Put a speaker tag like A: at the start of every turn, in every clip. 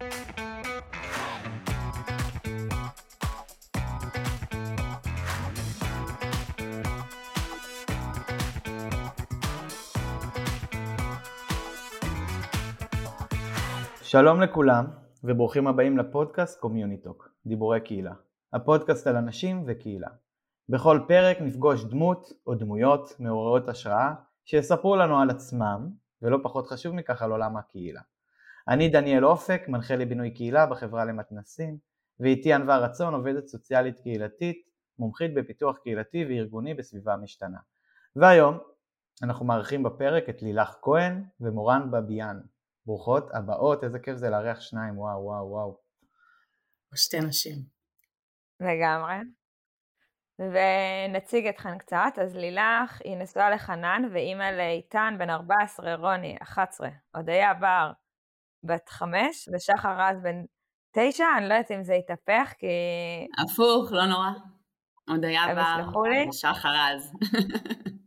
A: שלום לכולם וברוכים הבאים לפודקאסט קומיוניטוק, דיבורי קהילה. הפודקאסט על אנשים וקהילה. בכל פרק נפגוש דמות או דמויות מעוררות השראה שיספרו לנו על עצמם, ולא פחות חשוב מכך על עולם הקהילה. אני דניאל אופק, מנחה לבינוי קהילה בחברה למתנסים, ואיתי ענווה רצון, עובדת סוציאלית קהילתית, מומחית בפיתוח קהילתי וארגוני בסביבה משתנה. והיום אנחנו מארחים בפרק את לילך כהן ומורן בביאן. ברוכות הבאות, איזה כיף זה לארח שניים, וואו וואו וואו.
B: שתי נשים.
C: לגמרי. ונציג אתכן קצת, אז לילך היא נשואה לחנן ואימא לאיתן בן 14, רוני 11, הודיה בר בת 5 ושחר רז בן 9, אני לא יודעת אם זה יתהפך כי...
B: הפוך, לא נורא. הודיה בר ושחר רז.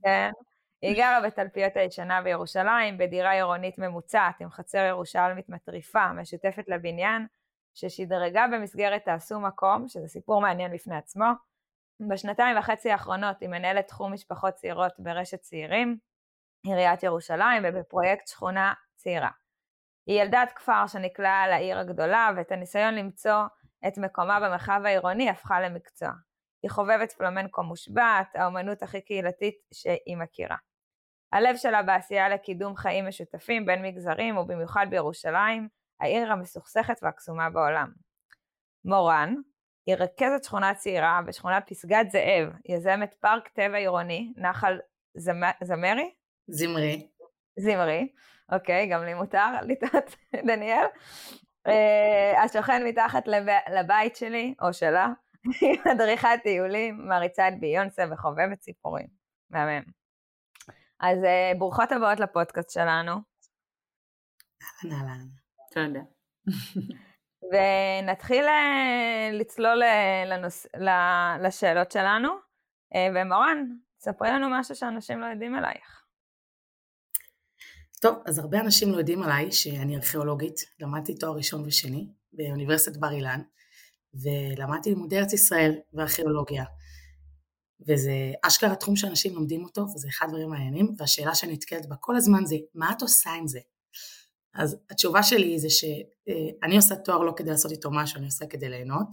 C: כן. היא גרה בתלפיות הישנה בירושלים, בדירה עירונית ממוצעת עם חצר ירושלמית מטריפה, משותפת לבניין, ששדרגה במסגרת תעשו מקום, שזה סיפור מעניין בפני עצמו. בשנתיים וחצי האחרונות היא מנהלת תחום משפחות צעירות ברשת צעירים, עיריית ירושלים ובפרויקט שכונה צעירה. היא ילדת כפר שנקלעה לעיר הגדולה ואת הניסיון למצוא את מקומה במרחב העירוני הפכה למקצוע. היא חובבת פלמנקו מושבעת, האומנות הכי קהילתית שהיא מכירה. הלב שלה בעשייה לקידום חיים משותפים בין מגזרים ובמיוחד בירושלים, העיר המסוכסכת והקסומה בעולם. מורן היא רכזת שכונה צעירה בשכונת פסגת זאב, יזמת פארק טבע עירוני, נחל זמ... זמרי?
B: זמרי.
C: זמרי, אוקיי, גם לי מותר לטעות, דניאל. Uh, השוכן מתחת לב... לבית שלי, או שלה, היא מדריכת טיולים, מעריצה את ביונסה וחובבת סיפורים. מהמם. אז uh, ברוכות הבאות לפודקאסט שלנו.
B: אהלן אהלן. תודה.
C: ונתחיל uh, לצלול לנוס... לשאלות שלנו. ומורן, ספרי לנו משהו שאנשים לא יודעים עלייך.
B: טוב, אז הרבה אנשים לא יודעים עליי שאני ארכיאולוגית, למדתי תואר ראשון ושני באוניברסיטת בר אילן, ולמדתי לימודי ארץ ישראל וארכיאולוגיה. וזה אשכרה תחום שאנשים לומדים אותו, וזה אחד הדברים המעניינים, והשאלה שאני נתקלת בה כל הזמן זה, מה את עושה עם זה? אז התשובה שלי זה שאני עושה תואר לא כדי לעשות איתו משהו, אני עושה כדי ליהנות.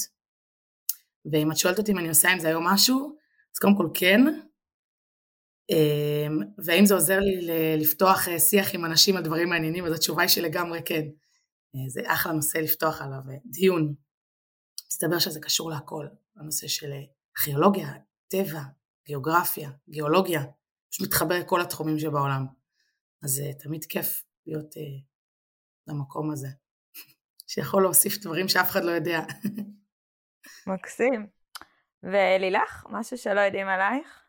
B: ואם את שואלת אותי אם אני עושה עם זה היום משהו, אז קודם כל כן. אמ, והאם זה עוזר לי לפתוח אה, שיח עם אנשים על דברים מעניינים, אז התשובה היא שלגמרי כן. אה, זה אחלה נושא לפתוח עליו אה, דיון. מסתבר שזה קשור להכל, הנושא של ארכיאולוגיה, טבע, גיאוגרפיה, גיאולוגיה, פשוט מתחבר לכל התחומים שבעולם. אז תמיד כיף להיות למקום הזה, שיכול להוסיף דברים שאף אחד לא יודע.
C: מקסים. ולילך, משהו שלא יודעים עלייך?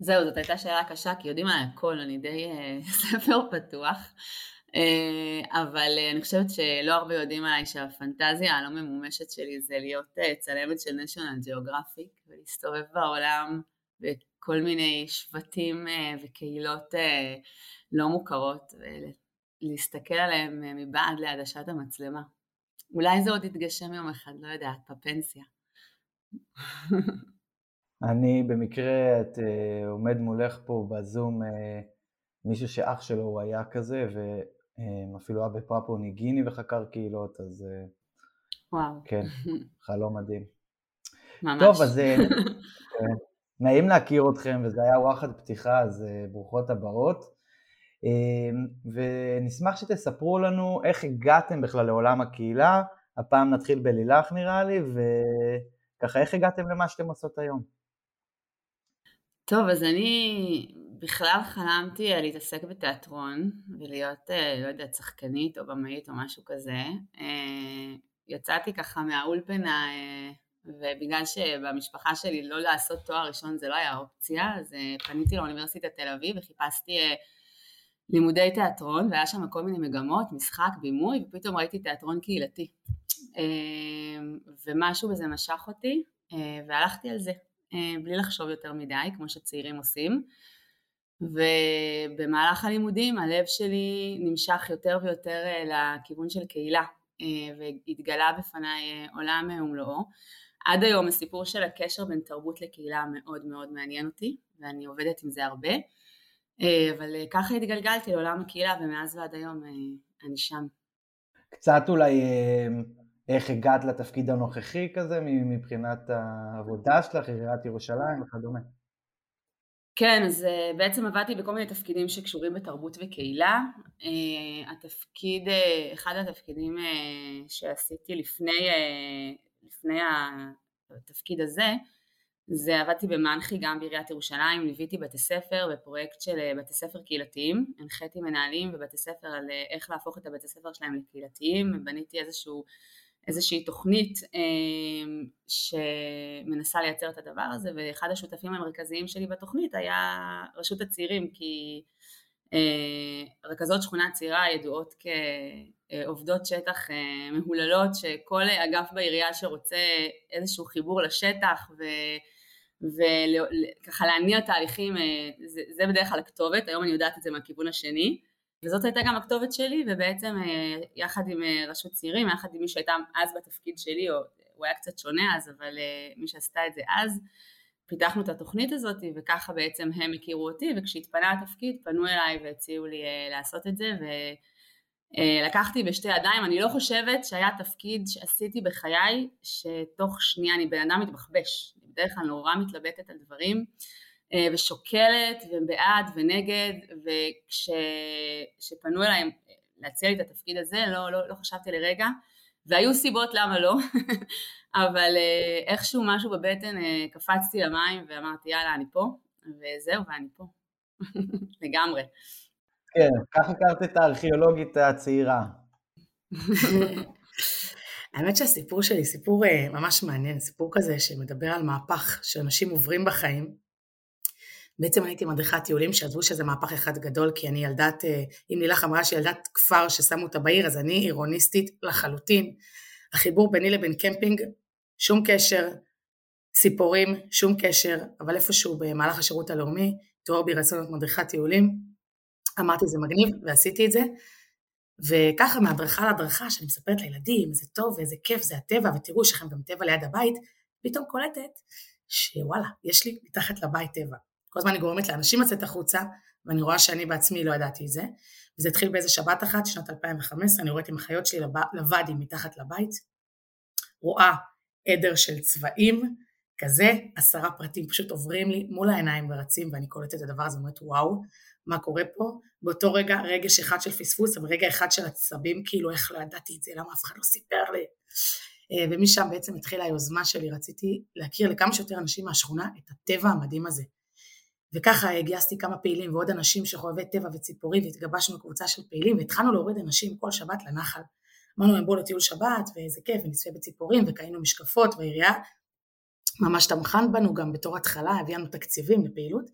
B: זהו, זאת הייתה שאלה קשה, כי יודעים עליי הכל, אני די uh, ספר פתוח. אה, אבל אה, אני חושבת שלא הרבה יודעים עליי שהפנטזיה הלא ממומשת שלי זה להיות אה, צלמת של national geographic ולהסתובב בעולם בכל מיני שבטים וקהילות לא מוכרות ולהסתכל עליהם מבעד לעדשת המצלמה. אולי זה עוד יתגשם יום אחד, לא יודעת, בפנסיה.
A: אני במקרה את עומד מולך פה בזום מישהו שאח שלו הוא היה כזה אמ, אפילו היה בפפו ניגיני וחקר קהילות, אז אה,
B: וואו.
A: כן, חלום מדהים.
B: ממש.
A: טוב, אז אה, כן, נעים להכיר אתכם, וזה היה וואחד פתיחה, אז אה, ברוכות הבאות. ונשמח שתספרו לנו איך הגעתם בכלל לעולם הקהילה, הפעם נתחיל בלילך נראה לי, וככה איך הגעתם למה שאתם עושות היום?
B: טוב, אז אני בכלל חלמתי אה, להתעסק בתיאטרון ולהיות, אה, לא יודעת, שחקנית או במאית או משהו כזה. אה, יצאתי ככה מהאולפנה ובגלל שבמשפחה שלי לא לעשות תואר ראשון זה לא היה אופציה, אז פניתי לאוניברסיטת תל אביב וחיפשתי לימודי תיאטרון והיה שם כל מיני מגמות, משחק, בימוי, ופתאום ראיתי תיאטרון קהילתי. ומשהו בזה משך אותי והלכתי על זה. בלי לחשוב יותר מדי, כמו שצעירים עושים. ובמהלך הלימודים הלב שלי נמשך יותר ויותר אה, לכיוון של קהילה. והתגלה בפניי עולם ומלואו. עד היום הסיפור של הקשר בין תרבות לקהילה מאוד מאוד מעניין אותי ואני עובדת עם זה הרבה אבל ככה התגלגלתי לעולם הקהילה ומאז ועד היום אני שם.
A: קצת אולי איך הגעת לתפקיד הנוכחי כזה מבחינת העבודה שלך, עיריית ירושלים וכדומה?
B: כן, אז אה, בעצם עבדתי בכל מיני תפקידים שקשורים בתרבות וקהילה. אה, התפקיד, אה, אחד התפקידים שעשיתי לפני, לפני התפקיד הזה, זה עבדתי במנחי גם בעיריית ירושלים, ליוויתי בתי ספר בפרויקט של בתי ספר קהילתיים, הנחיתי מנהלים בבתי ספר על איך להפוך את הבתי ספר שלהם לקהילתיים, בניתי איזשהו איזושהי תוכנית אה, שמנסה לייצר את הדבר הזה ואחד השותפים המרכזיים שלי בתוכנית היה רשות הצעירים כי אה, רכזות שכונה צעירה ידועות כעובדות שטח אה, מהוללות שכל אגף בעירייה שרוצה איזשהו חיבור לשטח ו... וככה להניע תהליכים זה, זה בדרך כלל הכתובת, היום אני יודעת את זה מהכיוון השני וזאת הייתה גם הכתובת שלי, ובעצם אה, יחד עם אה, רשות צעירים, יחד עם מי שהייתה אז בתפקיד שלי, או הוא היה קצת שונה אז, אבל אה, מי שעשתה את זה אז, פיתחנו את התוכנית הזאת, וככה בעצם הם הכירו אותי, וכשהתפנה התפקיד פנו אליי והציעו לי לעשות את זה, ולקחתי בשתי ידיים, אני לא חושבת שהיה תפקיד שעשיתי בחיי, שתוך שנייה אני בן אדם מתבחבש, בדרך כלל נורא מתלבטת על דברים, ושוקלת ובעד ונגד וכשפנו אליי להציע לי את התפקיד הזה לא, לא, לא חשבתי לרגע והיו סיבות למה לא אבל אה, איכשהו משהו בבטן אה, קפצתי למים ואמרתי יאללה אני פה וזהו ואני פה לגמרי.
A: כן, ככה הכרת את הארכיאולוגית הצעירה.
D: האמת שהסיפור שלי סיפור ממש מעניין, סיפור כזה שמדבר על מהפך שאנשים עוברים בחיים בעצם הייתי מדריכת טיולים שעזבו שזה מהפך אחד גדול כי אני ילדת, אה, אם לילך אמרה שילדת כפר ששמו אותה בעיר אז אני עירוניסטית לחלוטין. החיבור ביני לבין קמפינג, שום קשר, ציפורים, שום קשר, אבל איפשהו במהלך השירות הלאומי, תואר בי רצון להיות מדריכת טיולים, אמרתי זה מגניב ועשיתי את זה. וככה מהדרכה להדרכה שאני מספרת לילדים איזה טוב ואיזה כיף זה הטבע ותראו יש לכם גם טבע ליד הבית, פתאום קולטת שוואלה יש לי מתחת לבית טבע. כל הזמן אני גורמת לאנשים לצאת החוצה, ואני רואה שאני בעצמי לא ידעתי את זה. וזה התחיל באיזה שבת אחת, שנת 2015, אני רואה עם החיות שלי לוואדי מתחת לבית, רואה עדר של צבעים, כזה, עשרה פרטים פשוט עוברים לי מול העיניים ורצים, ואני קולטת את הדבר הזה ואומרת וואו, מה קורה פה? באותו רגע רגש אחד של פספוס, אבל רגע אחד של עצבים, כאילו איך לא ידעתי את זה, למה אף אחד לא סיפר לי. אה, ומשם בעצם התחילה היוזמה שלי, רציתי להכיר לכמה שיותר אנשים מהשכונה את הטבע המדהים הזה. וככה גייסתי כמה פעילים ועוד אנשים שחובבי טבע וציפורים והתגבשנו קבוצה של פעילים והתחלנו להוריד אנשים כל שבת לנחל. אמרנו להם בואו לטיול שבת ואיזה כיף ונצפה בציפורים וקיינו משקפות והעירייה ממש תמכה בנו גם בתור התחלה, הביאה לנו תקציבים לפעילות.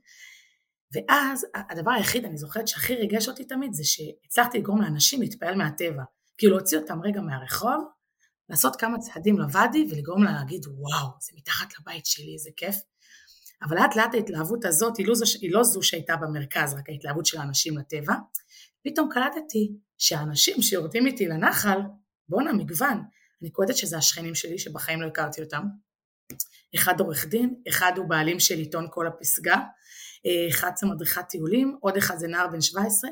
D: ואז הדבר היחיד אני זוכרת שהכי ריגש אותי תמיד זה שהצלחתי לגרום לאנשים להתפעל מהטבע. כאילו להוציא אותם רגע מהרחוב, לעשות כמה צעדים לוואדי ולגרום לה להגיד וואו זה מתחת לבית שלי איזה כיף. אבל לאט לאט ההתלהבות הזאת היא לא, זו, היא לא זו שהייתה במרכז, רק ההתלהבות של האנשים לטבע. פתאום קלטתי שהאנשים שיורדים איתי לנחל, בואנה מגוון, אני קולטת שזה השכנים שלי שבחיים לא הכרתי אותם. אחד עורך דין, אחד הוא בעלים של עיתון כל הפסגה, אחד זה מדריכת טיולים, עוד אחד זה נער בן 17.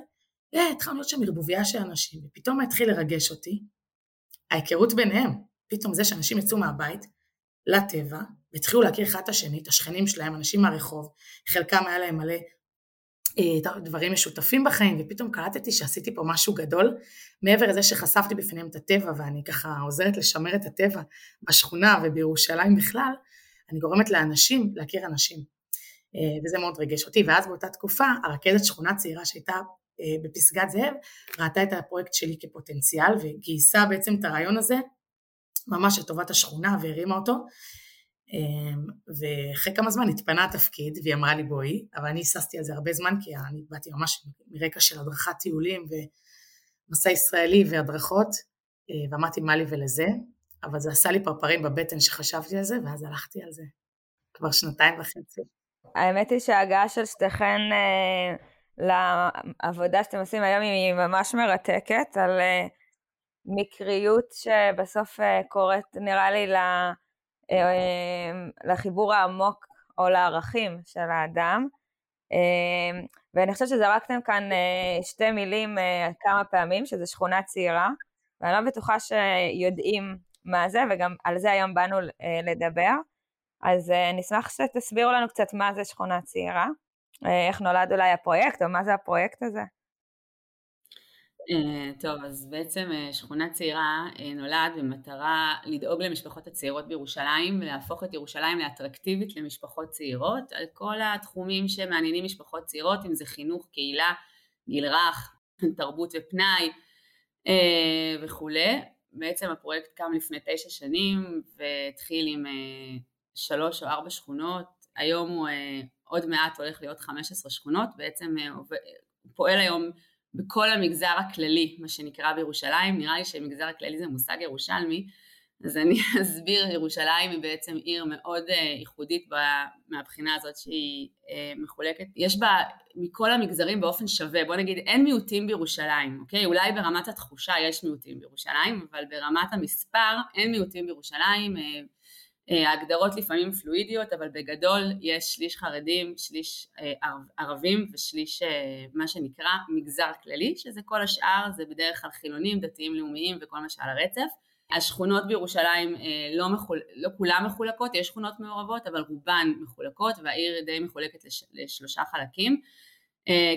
D: אה, התחלנו להיות שם ערבוביה של אנשים, ופתאום התחיל לרגש אותי ההיכרות ביניהם. פתאום זה שאנשים יצאו מהבית לטבע, והתחילו להכיר אחד את השני, את השכנים שלהם, אנשים מהרחוב, חלקם היה להם מלא אה, דברים משותפים בחיים, ופתאום קלטתי שעשיתי פה משהו גדול, מעבר לזה שחשפתי בפניהם את הטבע, ואני ככה עוזרת לשמר את הטבע בשכונה ובירושלים בכלל, אני גורמת לאנשים להכיר אנשים. אה, וזה מאוד ריגש אותי, ואז באותה תקופה, הרכזת שכונה צעירה שהייתה אה, בפסגת זאב, ראתה את הפרויקט שלי כפוטנציאל, וגייסה בעצם את הרעיון הזה ממש לטובת השכונה והרימה אותו. אמ, ואחרי כמה זמן התפנה התפקיד והיא אמרה לי בואי, אבל אני היססתי על זה הרבה זמן כי אני באתי ממש מרקע של הדרכת טיולים ומסע ישראלי והדרכות אה, ואמרתי מה לי ולזה, אבל זה עשה לי פרפרים בבטן שחשבתי על זה ואז הלכתי על זה כבר שנתיים וחצי.
C: האמת היא שההגעה של שתיכן אה, לעבודה שאתם עושים היום היא ממש מרתקת על אה, מקריות שבסוף קורית, נראה לי, לחיבור העמוק או לערכים של האדם. ואני חושבת שזרקתם כאן שתי מילים כמה פעמים, שזה שכונה צעירה, ואני לא בטוחה שיודעים מה זה, וגם על זה היום באנו לדבר. אז נשמח שתסבירו לנו קצת מה זה שכונה צעירה, איך נולד אולי הפרויקט, או מה זה הפרויקט הזה.
B: Uh, טוב, אז בעצם uh, שכונה צעירה uh, נולד במטרה לדאוג למשפחות הצעירות בירושלים ולהפוך את ירושלים לאטרקטיבית למשפחות צעירות. על כל התחומים שמעניינים משפחות צעירות, אם זה חינוך, קהילה, גיל רך, תרבות ופנאי וכולי. בעצם הפרויקט קם לפני תשע שנים והתחיל עם שלוש או ארבע שכונות, היום הוא עוד מעט הולך להיות 15 שכונות, בעצם פועל היום בכל המגזר הכללי, מה שנקרא בירושלים, נראה לי שמגזר הכללי זה מושג ירושלמי, אז אני אסביר, ירושלים היא בעצם עיר מאוד uh, ייחודית מהבחינה הזאת שהיא uh, מחולקת, יש בה מכל המגזרים באופן שווה, בוא נגיד אין מיעוטים בירושלים, אוקיי? אולי ברמת התחושה יש מיעוטים בירושלים, אבל ברמת המספר אין מיעוטים בירושלים, אה, ההגדרות לפעמים פלואידיות, אבל בגדול יש שליש חרדים, שליש אה, ערבים ושליש אה, מה שנקרא מגזר כללי, שזה כל השאר, זה בדרך כלל חילונים, דתיים לאומיים וכל מה שעל הרצף. השכונות בירושלים לא, מחול... לא כולן מחולקות, יש שכונות מעורבות, אבל רובן מחולקות והעיר די מחולקת לש... לשלושה חלקים.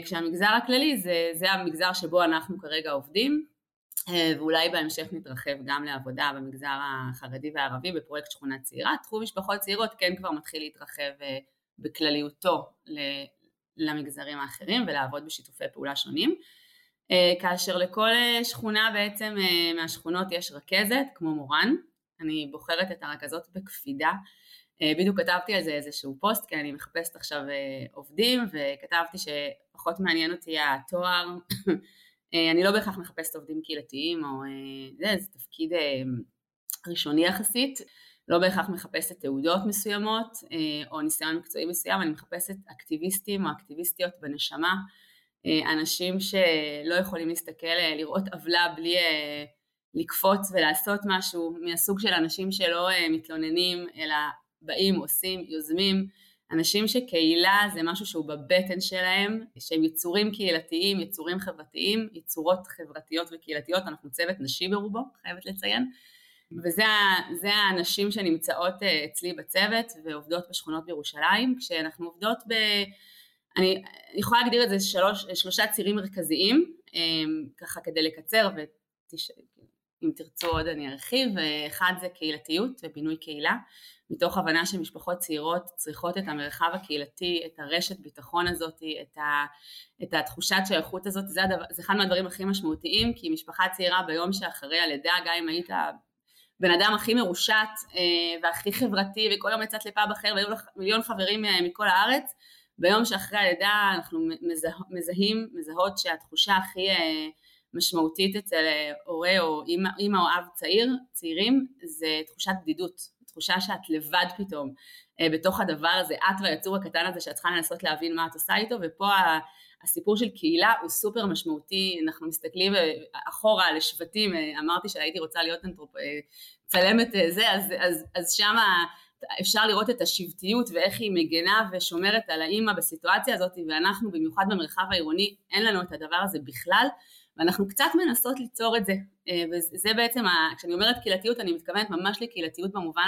B: כשהמגזר הכללי זה, זה המגזר שבו אנחנו כרגע עובדים, אה, ואולי בהמשך נתרחב גם לעבודה במגזר החרדי והערבי בפרויקט שכונה צעירה. תחום משפחות צעירות כן כבר מתחיל להתרחב אה, בכלליותו למגזרים האחרים ולעבוד בשיתופי פעולה שונים. אה, כאשר לכל שכונה בעצם מהשכונות יש רכזת כמו מורן, אני בוחרת את הרכזות בקפידה. בדיוק כתבתי על זה איזשהו פוסט כי אני מחפשת עכשיו עובדים וכתבתי שפחות מעניין אותי התואר אה, אני לא בהכרח מחפשת עובדים קהילתיים או אה, זה, זה תפקיד אה, ראשוני יחסית, לא בהכרח מחפשת תעודות מסוימות או ניסיון מקצועי מסוים, אני מחפשת אקטיביסטים או אקטיביסטיות בנשמה, אנשים שלא יכולים להסתכל, לראות עוולה בלי לקפוץ ולעשות משהו, מהסוג של אנשים שלא מתלוננים אלא באים, עושים, יוזמים, אנשים שקהילה זה משהו שהוא בבטן שלהם, שהם יצורים קהילתיים, יצורים חברתיים, יצורות חברתיות וקהילתיות, אנחנו צוות נשי ברובו, חייבת לציין, וזה הנשים שנמצאות אה, אצלי בצוות ועובדות בשכונות בירושלים, כשאנחנו עובדות ב... אני יכולה להגדיר את זה שלוש, שלושה צירים מרכזיים, אה, ככה כדי לקצר ואם תרצו עוד אני ארחיב, אחד זה קהילתיות ובינוי קהילה, מתוך הבנה שמשפחות צעירות צריכות את המרחב הקהילתי, את הרשת ביטחון הזאת, את, ה, את התחושת שייכות הזאת, זה, הדבר, זה אחד מהדברים הכי משמעותיים, כי משפחה צעירה ביום שאחרי הלידה, גם אם היית בן אדם הכי מרושת אה, והכי חברתי וכל יום יצאת לפאב אחר והיו לך מיליון חברים אה, מכל הארץ, ביום שאחרי הלידה אנחנו מזה, מזהים, מזהות שהתחושה הכי אה, משמעותית אצל הורה או אימא או אב צעיר, צעירים, זה תחושת בדידות, תחושה שאת לבד פתאום. אה, בתוך הדבר הזה, את והיצור הקטן הזה שאת צריכה לנסות להבין מה את עושה איתו, ופה הסיפור של קהילה הוא סופר משמעותי, אנחנו מסתכלים אה, אחורה לשבטים, אה, אמרתי שהייתי רוצה להיות אנתרופ... צלמת זה, אז, אז, אז שמה אפשר לראות את השבטיות ואיך היא מגנה ושומרת על האימא בסיטואציה הזאת, ואנחנו במיוחד במרחב העירוני אין לנו את הדבר הזה בכלל, ואנחנו קצת מנסות ליצור את זה, אה, וזה בעצם, כשאני אומרת קהילתיות אני מתכוונת ממש לקהילתיות במובן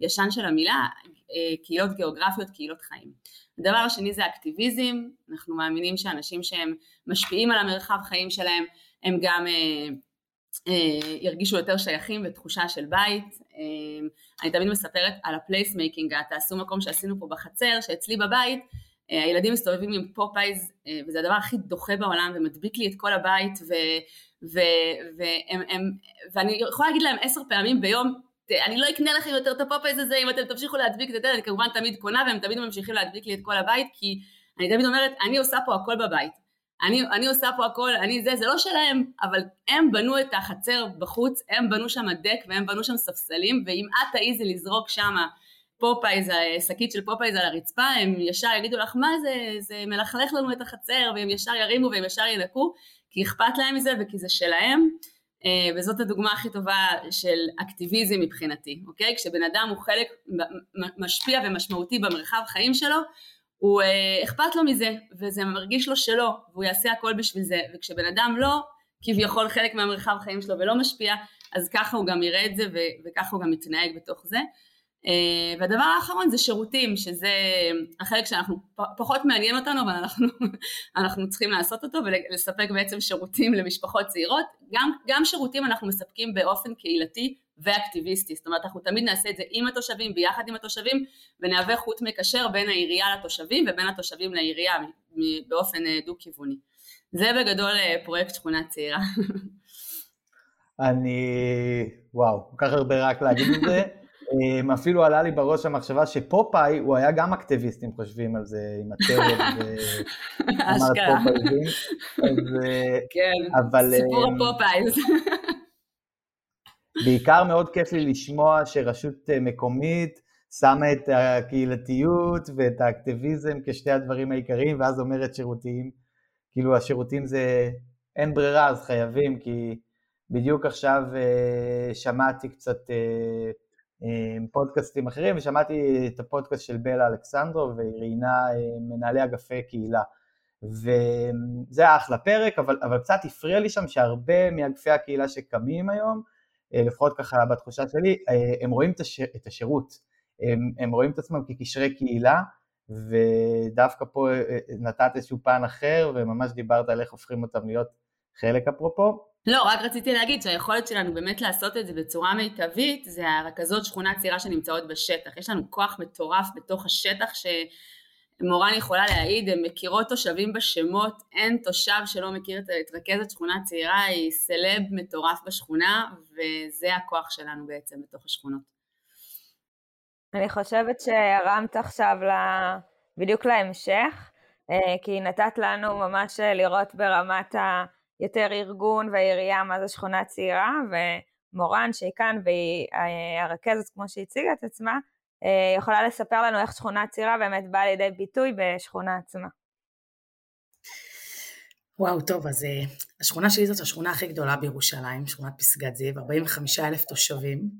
B: הישן של המילה, אה, קהילות גיאוגרפיות, קהילות חיים. הדבר השני זה אקטיביזם, אנחנו מאמינים שאנשים שהם משפיעים על המרחב חיים שלהם, הם גם אה, ירגישו יותר שייכים ותחושה של בית. אני תמיד מספרת על ה placemaking, תעשו מקום שעשינו פה בחצר, שאצלי בבית אה, הילדים מסתובבים עם פופאיז אה, וזה הדבר הכי דוחה בעולם ומדביק לי את כל הבית ו, ו, והם, הם, ואני יכולה להגיד להם עשר פעמים ביום אני לא אקנה לכם יותר את הפופאיז הזה אם אתם תמשיכו להדביק את זה, אני כמובן תמיד קונה והם תמיד ממשיכים להדביק לי את כל הבית כי אני תמיד אומרת אני עושה פה הכל בבית. אני, אני עושה פה הכל, אני זה, זה לא שלהם, אבל הם בנו את החצר בחוץ, הם בנו שם דק והם בנו שם ספסלים, ואם את תעיזי לזרוק שמה פופאיז, שקית של פופאיז על הרצפה, הם ישר יגידו לך מה זה, זה מלכלך לנו את החצר, והם ישר ירימו והם ישר ינקו, כי אכפת להם מזה וכי זה שלהם. וזאת הדוגמה הכי טובה של אקטיביזם מבחינתי, אוקיי? כשבן אדם הוא חלק משפיע ומשמעותי במרחב חיים שלו, הוא אכפת לו מזה, וזה מרגיש לו שלא, והוא יעשה הכל בשביל זה, וכשבן אדם לא כביכול חלק מהמרחב חיים שלו ולא משפיע, אז ככה הוא גם יראה את זה וככה הוא גם מתנהג בתוך זה. אה, והדבר האחרון זה שירותים, שזה החלק שאנחנו פחות מעניין אותנו, אבל אנחנו, אנחנו צריכים לעשות אותו ולספק בעצם שירותים למשפחות צעירות. גם, גם שירותים אנחנו מספקים באופן קהילתי ואקטיביסטי, זאת אומרת אנחנו תמיד נעשה את זה עם התושבים, ביחד עם התושבים, ונהווה חוט מקשר בין העירייה לתושבים ובין התושבים לעירייה באופן אה, דו-כיווני. זה בגדול אה, פרויקט שכונה צעירה.
A: אני, וואו, כל כך הרבה רק להגיד את זה. אמ, אפילו עלה לי בראש המחשבה שפופאי הוא היה גם אקטיביסט אם חושבים על זה עם הטרד
B: אשכרה.
A: אה,
B: כן, סיפור אמ, הפופאי.
A: בעיקר מאוד כיף לי לשמוע שרשות אה, מקומית שמה את הקהילתיות ואת האקטיביזם כשתי הדברים העיקריים ואז אומרת שירותים, כאילו השירותים זה אין ברירה אז חייבים כי בדיוק עכשיו אה, שמעתי קצת פודקאסטים אחרים, ושמעתי את הפודקאסט של בלה אלכסנדרו, והיא ראיינה אה, מנהלי אגפי קהילה. וזה היה אחלה פרק, אבל, אבל קצת הפריע לי שם שהרבה מאגפי הקהילה שקמים היום, אה, לפחות ככה בתחושה שלי, אה, הם רואים את, הש, את השירות, הם, הם רואים את עצמם כקשרי קהילה, ודווקא פה נתת איזשהו פן אחר, וממש דיברת על איך הופכים אותם להיות חלק אפרופו.
B: לא, רק רציתי להגיד שהיכולת שלנו באמת לעשות את זה בצורה מיטבית זה הרכזות שכונה צעירה שנמצאות בשטח. יש לנו כוח מטורף בתוך השטח שמורן יכולה להעיד, הן מכירות תושבים בשמות, אין תושב שלא מכיר את רכזת שכונה צעירה, היא סלב מטורף בשכונה וזה הכוח שלנו בעצם בתוך השכונות.
C: אני חושבת שהרמת עכשיו בדיוק להמשך, אה, כי נתת לנו ממש לראות ברמת ה... יותר ארגון והעירייה מה זה שכונה צעירה, ומורן שהיא כאן והיא אה, הרכזת כמו שהיא הציגה את עצמה, אה, יכולה לספר לנו איך שכונה צעירה באמת באה לידי ביטוי בשכונה עצמה.
D: וואו, טוב, אז uh, השכונה שלי זאת השכונה הכי גדולה בירושלים, שכונת פסגת זיו, 45 אלף תושבים,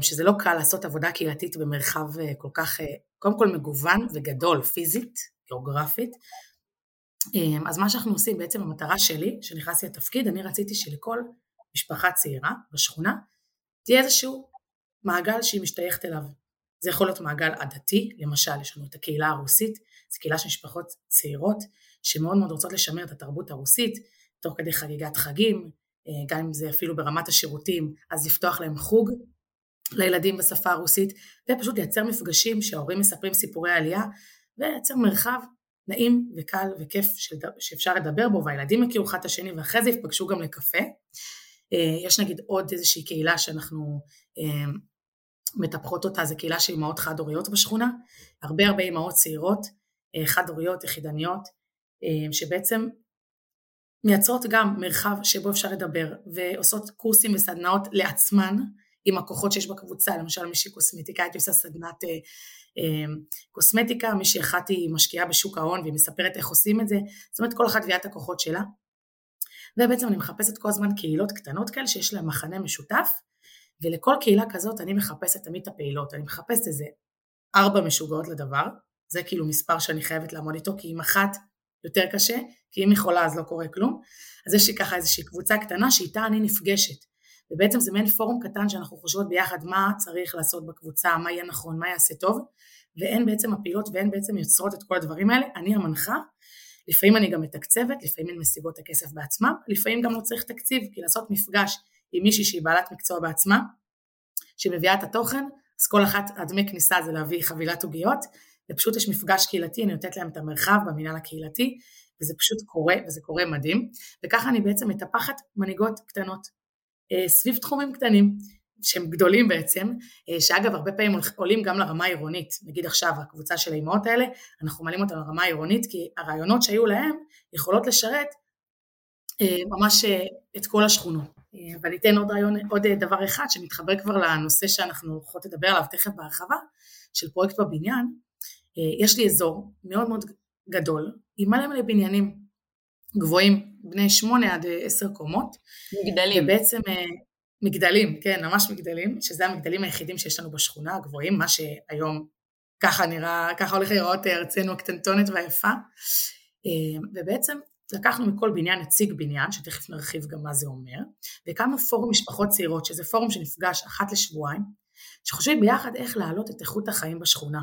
D: שזה לא קל לעשות עבודה קהילתית במרחב כל כך, קודם כל מגוון וגדול פיזית, גיאוגרפית, אז מה שאנחנו עושים, בעצם המטרה שלי, כשנכנסתי לתפקיד, אני רציתי שלכל משפחה צעירה בשכונה, תהיה איזשהו מעגל שהיא משתייכת אליו. זה יכול להיות מעגל עדתי, למשל יש לנו את הקהילה הרוסית, זו קהילה של משפחות צעירות שמאוד מאוד רוצות לשמר את התרבות הרוסית, תוך כדי חגיגת חגים, אה, גם אם זה אפילו ברמת השירותים, אז לפתוח להם חוג לילדים בשפה הרוסית, ופשוט לייצר מפגשים שההורים מספרים סיפורי עלייה, ולייצר מרחב נעים וקל וכיף שאפשר לדבר בו והילדים יכירו אחד את השני ואחרי זה יפגשו גם לקפה. אה, יש נגיד עוד איזושהי קהילה שאנחנו אה, מטפחות אותה, זו קהילה של אמהות חד-הוריות בשכונה, הרבה הרבה אמהות צעירות, אה, חד-הוריות, יחידניות, שבעצם מייצרות גם מרחב שבו אפשר לדבר ועושות קורסים וסדנאות לעצמן עם הכוחות שיש בקבוצה, למשל מישהי קוסמטיקאית עושה סדנת קוסמטיקה, מישהי אחת היא משקיעה בשוק ההון והיא מספרת איך עושים את זה, זאת אומרת כל אחת מביאה הכוחות שלה. ובעצם אני מחפשת כל הזמן קהילות קטנות כאלה שיש להן מחנה משותף, ולכל קהילה כזאת אני מחפשת תמיד את הפעילות, אני מחפשת איזה ארבע משוגעות לדבר, זה כאילו מספר שאני חייבת לעמוד איתו, כי אם אחת יותר קשה, כי אם היא חולה אז לא קורה כלום, אז יש לי ככה איזושהי קבוצה קטנה שאיתה אני נפגשת, ובעצם זה מעין פורום קטן שאנחנו חושבות ביחד מה צריך לעשות בקבוצה, מה יהיה נכון, מה יעשה טוב, והן בעצם הפעילות והן בעצם יוצרות את כל הדברים האלה, אני המנחה, לפעמים אני גם מתקצבת, לפעמים הן משיגות את הכסף בעצמם, לפעמים גם לא צריך תקציב, כי לעשות מפגש עם מישהי שהיא בעלת מקצוע בעצמה, שמביאה את התוכן, אז כל אחת, הדמי כניסה זה להביא חבילת עוגיות, ופשוט יש מפגש קהילתי, אני נותנת להם את המרחב במינהל הקהילתי, וזה פשוט קורה, וזה קורה מדהים, וככה אני בעצם מטפחת מנהיגות קטנות, סביב תחומים קטנים שהם גדולים בעצם, אה, שאגב הרבה פעמים עולים גם לרמה העירונית, נגיד עכשיו הקבוצה של האימהות האלה, אנחנו מעלים אותם לרמה העירונית כי הרעיונות שהיו להם יכולות לשרת אה, ממש את כל השכונות. ואני אתן עוד רעיון, עוד דבר אחד שמתחבר כבר לנושא שאנחנו הולכות לדבר עליו תכף בהרחבה, של פרויקט בבניין, יש לי אזור מאוד מאוד גדול עם מלא מלא בניינים גבוהים, בני שמונה עד עשר קומות.
B: מגדלים.
D: ובעצם מגדלים, כן, ממש מגדלים, שזה המגדלים היחידים שיש לנו בשכונה, הגבוהים, מה שהיום ככה נראה, ככה הולך להיראות ארצנו הקטנטונת והיפה. ובעצם לקחנו מכל בניין נציג בניין, שתכף נרחיב גם מה זה אומר, והקמנו פורום משפחות צעירות, שזה פורום שנפגש אחת לשבועיים, שחושבים ביחד איך להעלות את איכות החיים בשכונה,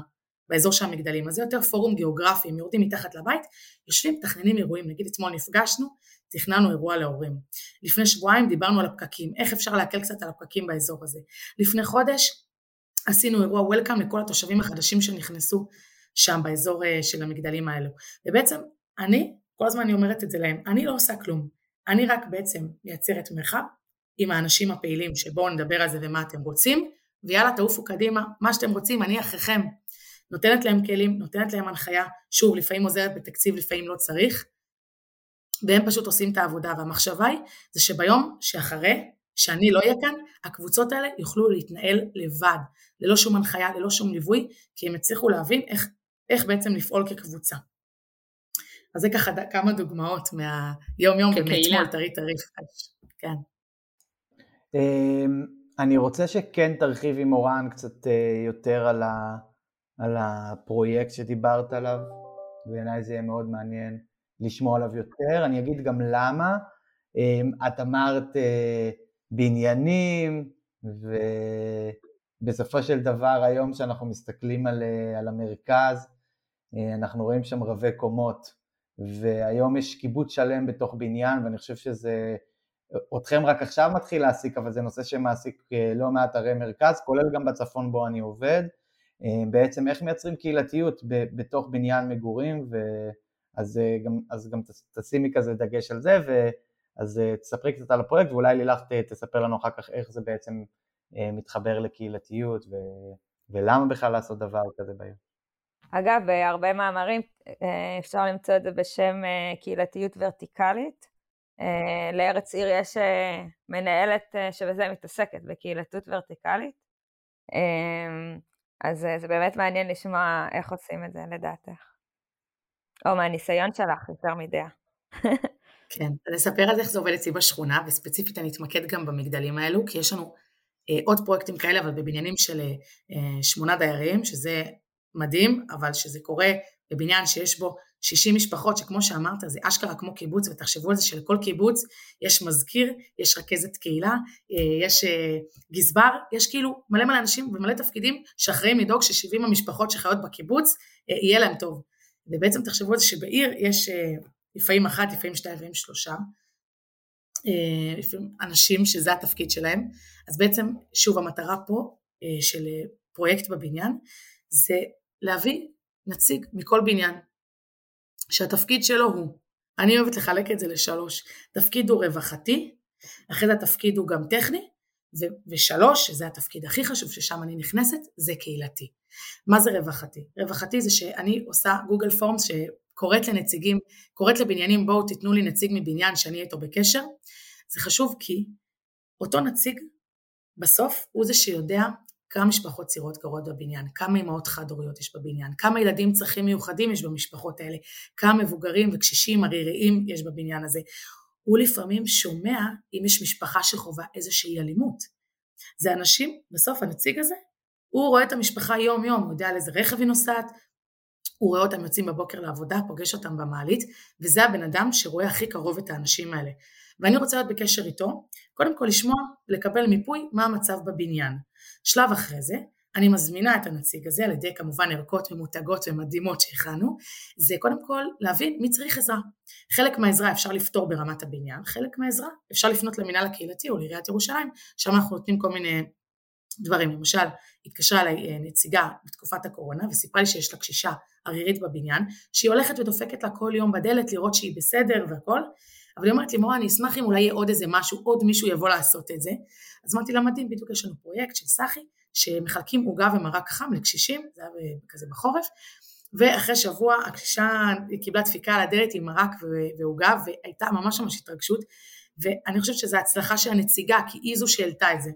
D: באזור של המגדלים. אז זה יותר פורום גיאוגרפי, הם יורדים מתחת לבית, יושבים, מתכננים אירועים, נגיד אתמול נפגשנו, תכננו אירוע להורים. לפני שבועיים דיברנו על הפקקים, איך אפשר להקל קצת על הפקקים באזור הזה. לפני חודש עשינו אירוע וולקאם לכל התושבים החדשים שנכנסו שם באזור אה, של המגדלים האלו. ובעצם אני כל הזמן אני אומרת את זה להם, אני לא עושה כלום, אני רק בעצם מייצרת מרחב עם האנשים הפעילים שבואו נדבר על זה ומה אתם רוצים, ויאללה תעופו קדימה, מה שאתם רוצים, אני אחריכם. נותנת להם כלים, נותנת להם הנחיה, שוב, לפעמים עוזרת בתקציב, לפעמים לא צריך, והם פשוט עושים את העבודה, והמחשבה היא, זה שביום שאחרי, שאני לא אהיה כאן, הקבוצות האלה יוכלו להתנהל לבד, ללא שום הנחיה, ללא שום ליווי, כי הם יצליחו להבין איך, איך בעצם לפעול כקבוצה. אז זה ככה כמה דוגמאות מהיום יום ומאתמול טרי טרי כן.
A: אמ, אני רוצה שכן תרחיב עם אורן קצת אה, יותר על, ה, על הפרויקט שדיברת עליו, בעיניי זה יהיה מאוד מעניין לשמוע עליו יותר, אני אגיד גם למה, אמ, את אמרת אה, בניינים, ובסופו של דבר היום שאנחנו מסתכלים על, אה, על המרכז, אנחנו רואים שם רבי קומות, והיום יש קיבוץ שלם בתוך בניין, ואני חושב שזה, אתכם רק עכשיו מתחיל להעסיק, אבל זה נושא שמעסיק אה, לא מעט ערי מרכז, כולל גם בצפון בו אני עובד. אה, בעצם איך מייצרים קהילתיות בתוך בניין מגורים, ואז אה, גם, אז גם תשימי כזה דגש על זה, ואז תספרי קצת על הפרויקט, ואולי לילך תספר לנו אחר כך איך זה בעצם מתחבר לקהילתיות, ו, ולמה בכלל לעשות דבר כזה בעיר.
C: אגב, בהרבה מאמרים אה, אפשר למצוא את זה בשם אה, קהילתיות ורטיקלית. אה, לארץ עיר יש מנהלת שבזה מתעסקת, בקהילתיות ורטיקלית. אז זה באמת מעניין לשמוע איך עושים את זה לדעתך. או מהניסיון שלך, יותר מדעה.
D: כן, אז אספר על איך זה עובד אצלי בשכונה, וספציפית אני אתמקד גם במגדלים האלו, כי יש לנו עוד פרויקטים כאלה, אבל בבניינים של שמונה דיירים, שזה מדהים, אבל שזה קורה בבניין שיש בו 60 משפחות, שכמו שאמרת, זה אשכרה כמו קיבוץ, ותחשבו על זה שלכל קיבוץ יש מזכיר, יש רכזת קהילה, אה, יש אה, גזבר, יש כאילו מלא מלא אנשים ומלא תפקידים שאחראים לדאוג ש-70 המשפחות שחיות בקיבוץ, אה, יהיה להם טוב. ובעצם תחשבו על זה שבעיר יש לפעמים אחת, לפעמים שתיים, לפעמים שלושה, לפעמים אנשים שזה התפקיד שלהם, אז בעצם שוב המטרה פה של פרויקט בבניין זה להביא נציג מכל בניין, שהתפקיד שלו הוא, אני אוהבת לחלק את זה לשלוש, תפקיד הוא רווחתי, אחרי זה התפקיד הוא גם טכני, ו- ושלוש, שזה התפקיד הכי חשוב ששם אני נכנסת, זה קהילתי. מה זה רווחתי? רווחתי זה שאני עושה גוגל פורמס שקוראת לנציגים, קוראת לבניינים בואו תיתנו לי נציג מבניין שאני איתו בקשר. זה חשוב כי אותו נציג בסוף הוא זה שיודע כמה משפחות צעירות גרות בבניין, כמה אמהות חד-הוריות יש בבניין, כמה ילדים צרכים מיוחדים יש במשפחות האלה, כמה מבוגרים וקשישים עריריים יש בבניין הזה. הוא לפעמים שומע אם יש משפחה שחווה איזושהי אלימות. זה אנשים, בסוף הנציג הזה, הוא רואה את המשפחה יום יום, הוא יודע על איזה רכב היא נוסעת, הוא רואה אותם יוצאים בבוקר לעבודה, פוגש אותם במעלית, וזה הבן אדם שרואה הכי קרוב את האנשים האלה. ואני רוצה להיות בקשר איתו, קודם כל לשמוע, לקבל מיפוי מה המצב בבניין. שלב אחרי זה, אני מזמינה את הנציג הזה על ידי כמובן ערכות ממותגות ומדהימות שהכנו, זה קודם כל להבין מי צריך עזרה. חלק מהעזרה אפשר לפתור ברמת הבניין, חלק מהעזרה אפשר לפנות למינהל הקהילתי או לעיריית ירושלים, שם אנחנו נותנים כל מיני דברים. למשל, התקשרה אליי אה, נציגה בתקופת הקורונה וסיפרה לי שיש לה קשישה ערירית בבניין, שהיא הולכת ודופקת לה כל יום בדלת לראות שהיא בסדר והכל, אבל היא אומרת לי, מורה, אני אשמח אם אולי יהיה עוד איזה משהו, עוד מישהו יבוא לעשות את זה. אז אמרתי לה, מדהים, בדיוק יש לנו פרויקט של סחי, שמחלקים עוגה ומרק חם לקשישים, זה היה כזה בחורף, ואחרי שבוע הקשישה קיבלה דפיקה על הדלת עם מרק ועוגה, והייתה ממש ממש התרגשות, ואני חושבת שזו הצלחה של הנציגה, כי היא זו שהעלתה את זה,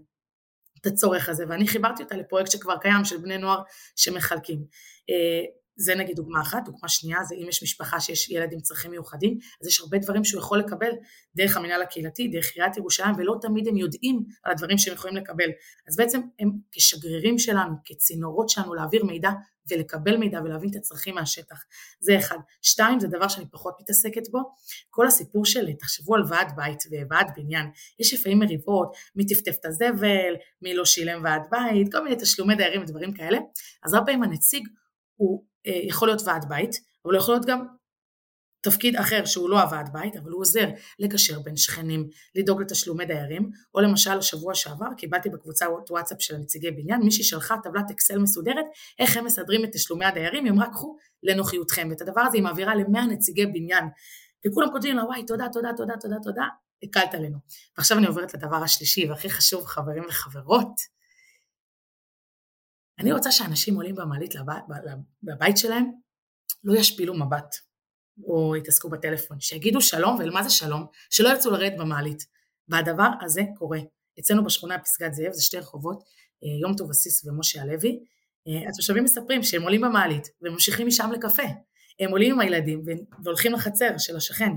D: את הצורך הזה, ואני חיברתי אותה לפרויקט שכבר קיים של בני נוער שמחלקים. זה נגיד דוגמה אחת, דוגמה שנייה זה אם יש משפחה שיש ילד עם צרכים מיוחדים, אז יש הרבה דברים שהוא יכול לקבל דרך המנהל הקהילתי, דרך עיריית ירושלים, ולא תמיד הם יודעים על הדברים שהם יכולים לקבל. אז בעצם הם כשגרירים שלנו, כצינורות שלנו להעביר מידע ולקבל מידע ולהבין את הצרכים מהשטח. זה אחד. שתיים, זה דבר שאני פחות מתעסקת בו, כל הסיפור של, תחשבו על ועד בית וועד בניין, יש לפעמים מריבות, מי טפטף את הזבל, מי לא שילם ועד בית, כל מיני תשלומי דיירים ודברים כאלה, אז הרבה פעמים הנציג הוא יכול להיות ועד בית, אבל יכול להיות גם תפקיד אחר שהוא לא הוועד בית, אבל הוא עוזר לגשר בין שכנים, לדאוג לתשלומי דיירים, או למשל השבוע שעבר קיבלתי בקבוצה וואטסאפ של נציגי בניין, מישהי שלחה טבלת אקסל מסודרת, איך הם מסדרים את תשלומי הדיירים, היא אמרה קחו לנוחיותכם, ואת הדבר הזה היא מעבירה למאה נציגי בניין, וכולם כותבים לה וואי תודה תודה תודה תודה תודה, הקלת עלינו. ועכשיו אני עוברת לדבר השלישי והכי חשוב חברים וחברות, אני רוצה שאנשים עולים במעלית לבית שלהם, לא ישפילו מבט, או יתעסקו בטלפון, שיגידו שלום, ומה זה שלום? שלא ירצו לרדת במעלית. והדבר הזה קורה. אצלנו בשכונה פסגת זאב, זה שתי רחובות, אה, יום טוב אסיס ומשה הלוי, אה, התושבים מספרים שהם עולים במעלית וממשיכים משם לקפה. הם עולים עם הילדים והולכים לחצר של השכן.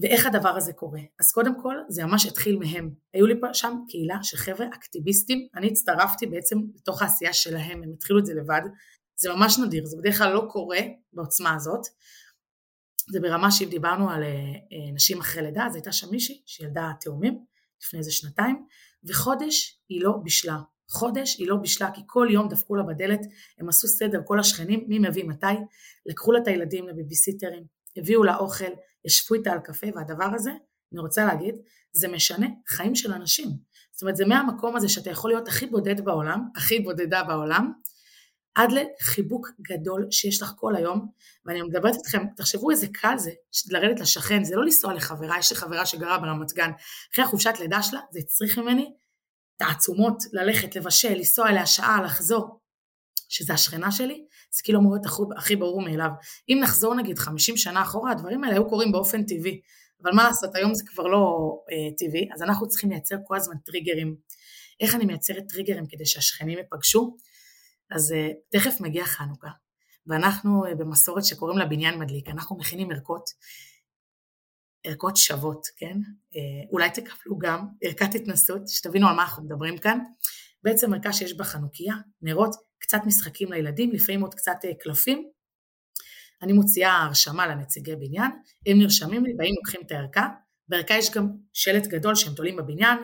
D: ואיך הדבר הזה קורה? אז קודם כל זה ממש התחיל מהם. היו לי שם קהילה של חבר'ה אקטיביסטים, אני הצטרפתי בעצם לתוך העשייה שלהם, הם התחילו את זה לבד, זה ממש נדיר, זה בדרך כלל לא קורה בעוצמה הזאת. זה ברמה שאם דיברנו על אה, נשים אחרי לידה, אז הייתה שם מישהי שילדה תאומים לפני איזה שנתיים, וחודש היא לא בישלה. חודש היא לא בישלה, כי כל יום דפקו לה בדלת, הם עשו סדר, כל השכנים, מי מביא מתי, לקחו לה את הילדים לביביסיטרים, הביאו לה אוכל, ישבו איתה על קפה, והדבר הזה, אני רוצה להגיד, זה משנה חיים של אנשים. זאת אומרת, זה מהמקום הזה שאתה יכול להיות הכי בודד בעולם, הכי בודדה בעולם, עד לחיבוק גדול שיש לך כל היום, ואני מדברת איתכם, תחשבו איזה קל זה לרדת לשכן, זה לא לנסוע לחברה, יש לי חברה שגרה ברמת גן, אחרי החופשת לידה שלה, זה הצריך ממני תעצומות, ללכת, לבשל, לנסוע אליה שעה, לחזור, שזה השכנה שלי, זה כאילו אמור להיות הכי ברור מאליו. אם נחזור נגיד 50 שנה אחורה, הדברים האלה היו קורים באופן טבעי, אבל מה לעשות, היום זה כבר לא אה, טבעי, אז אנחנו צריכים לייצר כל הזמן טריגרים. איך אני מייצרת טריגרים כדי שהשכנים ייפגשו? אז אה, תכף מגיע חנוכה, ואנחנו אה, במסורת שקוראים לה בניין מדליק, אנחנו מכינים ערכות, ערכות שוות, כן? אה, אולי תקבלו גם ערכת התנסות, שתבינו על מה אנחנו מדברים כאן. בעצם ערכה שיש בה חנוכיה, נרות, קצת משחקים לילדים, לפעמים עוד קצת קלפים. אני מוציאה הרשמה לנציגי בניין, הם נרשמים לי, באים לוקחים את הערכה, בערכה יש גם שלט גדול שהם תולים בבניין,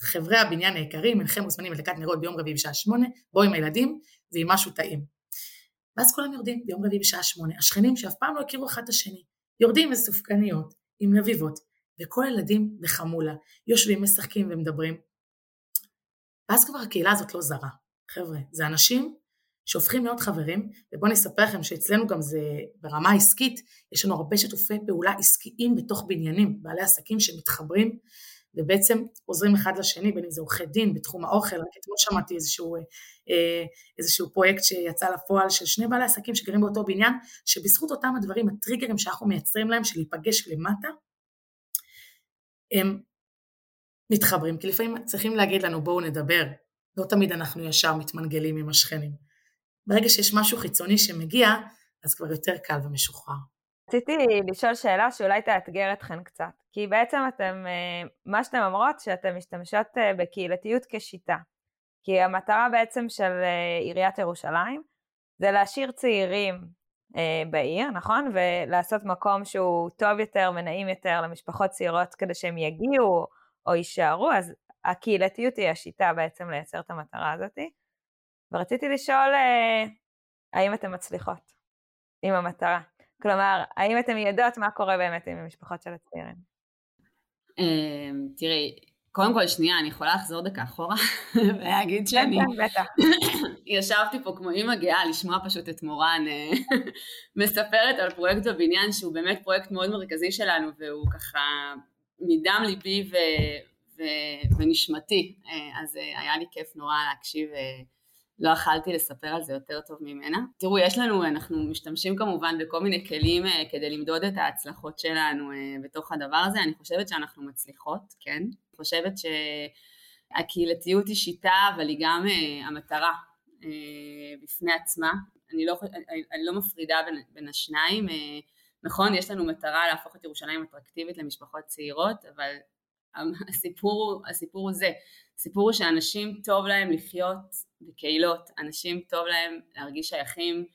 D: חברי הבניין היקרים, אינכם מוזמנים לדלקת נרות ביום רביעי בשעה שמונה, בואו עם הילדים ועם משהו טעים. ואז כולם יורדים ביום רביעי בשעה שמונה, השכנים שאף פעם לא הכירו אחד את השני, יורדים עם סופקניות, עם לביבות, וכל הילדים בחמולה, יושבים, משחקים ומדברים. ואז כבר הקהילה הזאת לא זרה. חבר'ה, זה אנשים שהופכים להיות חברים, ובואו אני אספר לכם שאצלנו גם זה ברמה העסקית, יש לנו הרבה שיתופי פעולה עסקיים בתוך בניינים, בעלי עסקים שמתחברים ובעצם עוזרים אחד לשני, בין אם זה עורכי דין בתחום האוכל, רק אתמול שמעתי איזשהו, אה, איזשהו פרויקט שיצא לפועל של שני בעלי עסקים שגרים באותו בניין, שבזכות אותם הדברים, הטריגרים שאנחנו מייצרים להם של להיפגש למטה, הם מתחברים, כי לפעמים צריכים להגיד לנו בואו נדבר, לא תמיד אנחנו ישר מתמנגלים עם השכנים. ברגע שיש משהו חיצוני שמגיע, אז כבר יותר קל ומשוחרר.
C: רציתי לשאול שאלה שאולי תאתגר אתכן קצת, כי בעצם אתם, אה, מה שאתן אומרות, שאתן משתמשות אה, בקהילתיות כשיטה. כי המטרה בעצם של אה, עיריית ירושלים זה להשאיר צעירים בעיר, נכון? ולעשות מקום שהוא טוב יותר ונעים יותר למשפחות צעירות כדי שהם יגיעו או יישארו, אז הקהילתיות היא השיטה בעצם לייצר את המטרה הזאת. ורציתי לשאול האם אתן מצליחות עם המטרה. כלומר, האם אתם יודעות מה קורה באמת עם המשפחות של הצעירים?
B: אמ, תראי, קודם כל שנייה, אני יכולה לחזור דקה אחורה ולהגיד שאני...
C: כן, כן, בטח.
B: ישבתי פה כמו אימא גאה לשמוע פשוט את מורן אה, מספרת על פרויקט בבניין שהוא באמת פרויקט מאוד מרכזי שלנו והוא ככה מדם ליבי ו... ו... ונשמתי, אה, אז אה, היה לי כיף נורא להקשיב לא יכלתי לספר על זה יותר טוב ממנה. תראו, יש לנו, אנחנו משתמשים כמובן בכל מיני כלים אה, כדי למדוד את ההצלחות שלנו אה, בתוך הדבר הזה, אני חושבת שאנחנו מצליחות, כן? אני חושבת שהקהילתיות היא שיטה, אבל היא גם אה, המטרה בפני עצמה. אני לא, אני לא מפרידה בין, בין השניים, נכון, יש לנו מטרה להפוך את ירושלים אטרקטיבית למשפחות צעירות, אבל הסיפור, הסיפור הוא זה, הסיפור הוא שאנשים טוב להם לחיות בקהילות, אנשים טוב להם להרגיש שייכים,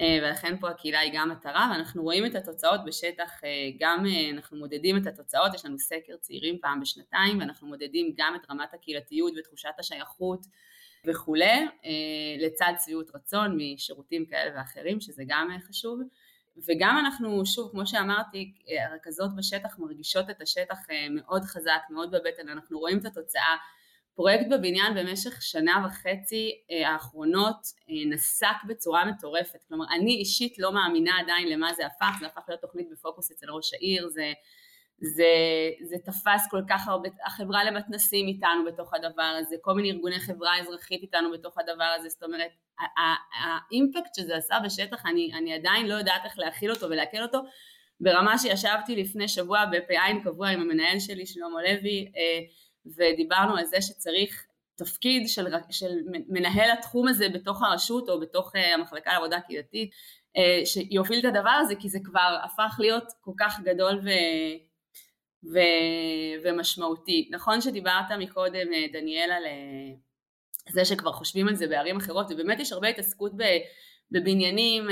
B: אה, ולכן פה הקהילה היא גם מטרה, ואנחנו רואים את התוצאות בשטח, אה, גם אה, אנחנו מודדים את התוצאות, יש לנו סקר צעירים פעם בשנתיים, ואנחנו מודדים גם את רמת הקהילתיות ותחושת השייכות וכולי, לצד שביעות רצון משירותים כאלה ואחרים, שזה גם חשוב. וגם אנחנו, שוב, כמו שאמרתי, הרכזות בשטח מרגישות את השטח מאוד חזק, מאוד בבטן, אנחנו רואים את התוצאה פרויקט בבניין במשך שנה וחצי אה, האחרונות אה, נסק בצורה מטורפת, כלומר אני אישית לא מאמינה עדיין למה זה הפך, זה הפך להיות תוכנית בפוקוס אצל ראש העיר, זה, זה, זה תפס כל כך הרבה, החברה למתנסים איתנו בתוך הדבר הזה, כל מיני ארגוני חברה אזרחית איתנו בתוך הדבר הזה, זאת אומרת האימפקט שזה עשה בשטח אני, אני עדיין לא יודעת איך להכיל אותו ולעכל אותו. ברמה שישבתי לפני שבוע בפ"ע קבוע עם המנהל שלי שלמה לוי אה, ודיברנו על זה שצריך תפקיד של, של מנהל התחום הזה בתוך הרשות או בתוך uh, המחלקה לעבודה קהילתית uh, שיוביל את הדבר הזה כי זה כבר הפך להיות כל כך גדול ו, ו, ומשמעותי. נכון שדיברת מקודם אה, דניאל על זה שכבר חושבים על זה בערים אחרות ובאמת יש הרבה התעסקות ב... בבניינים,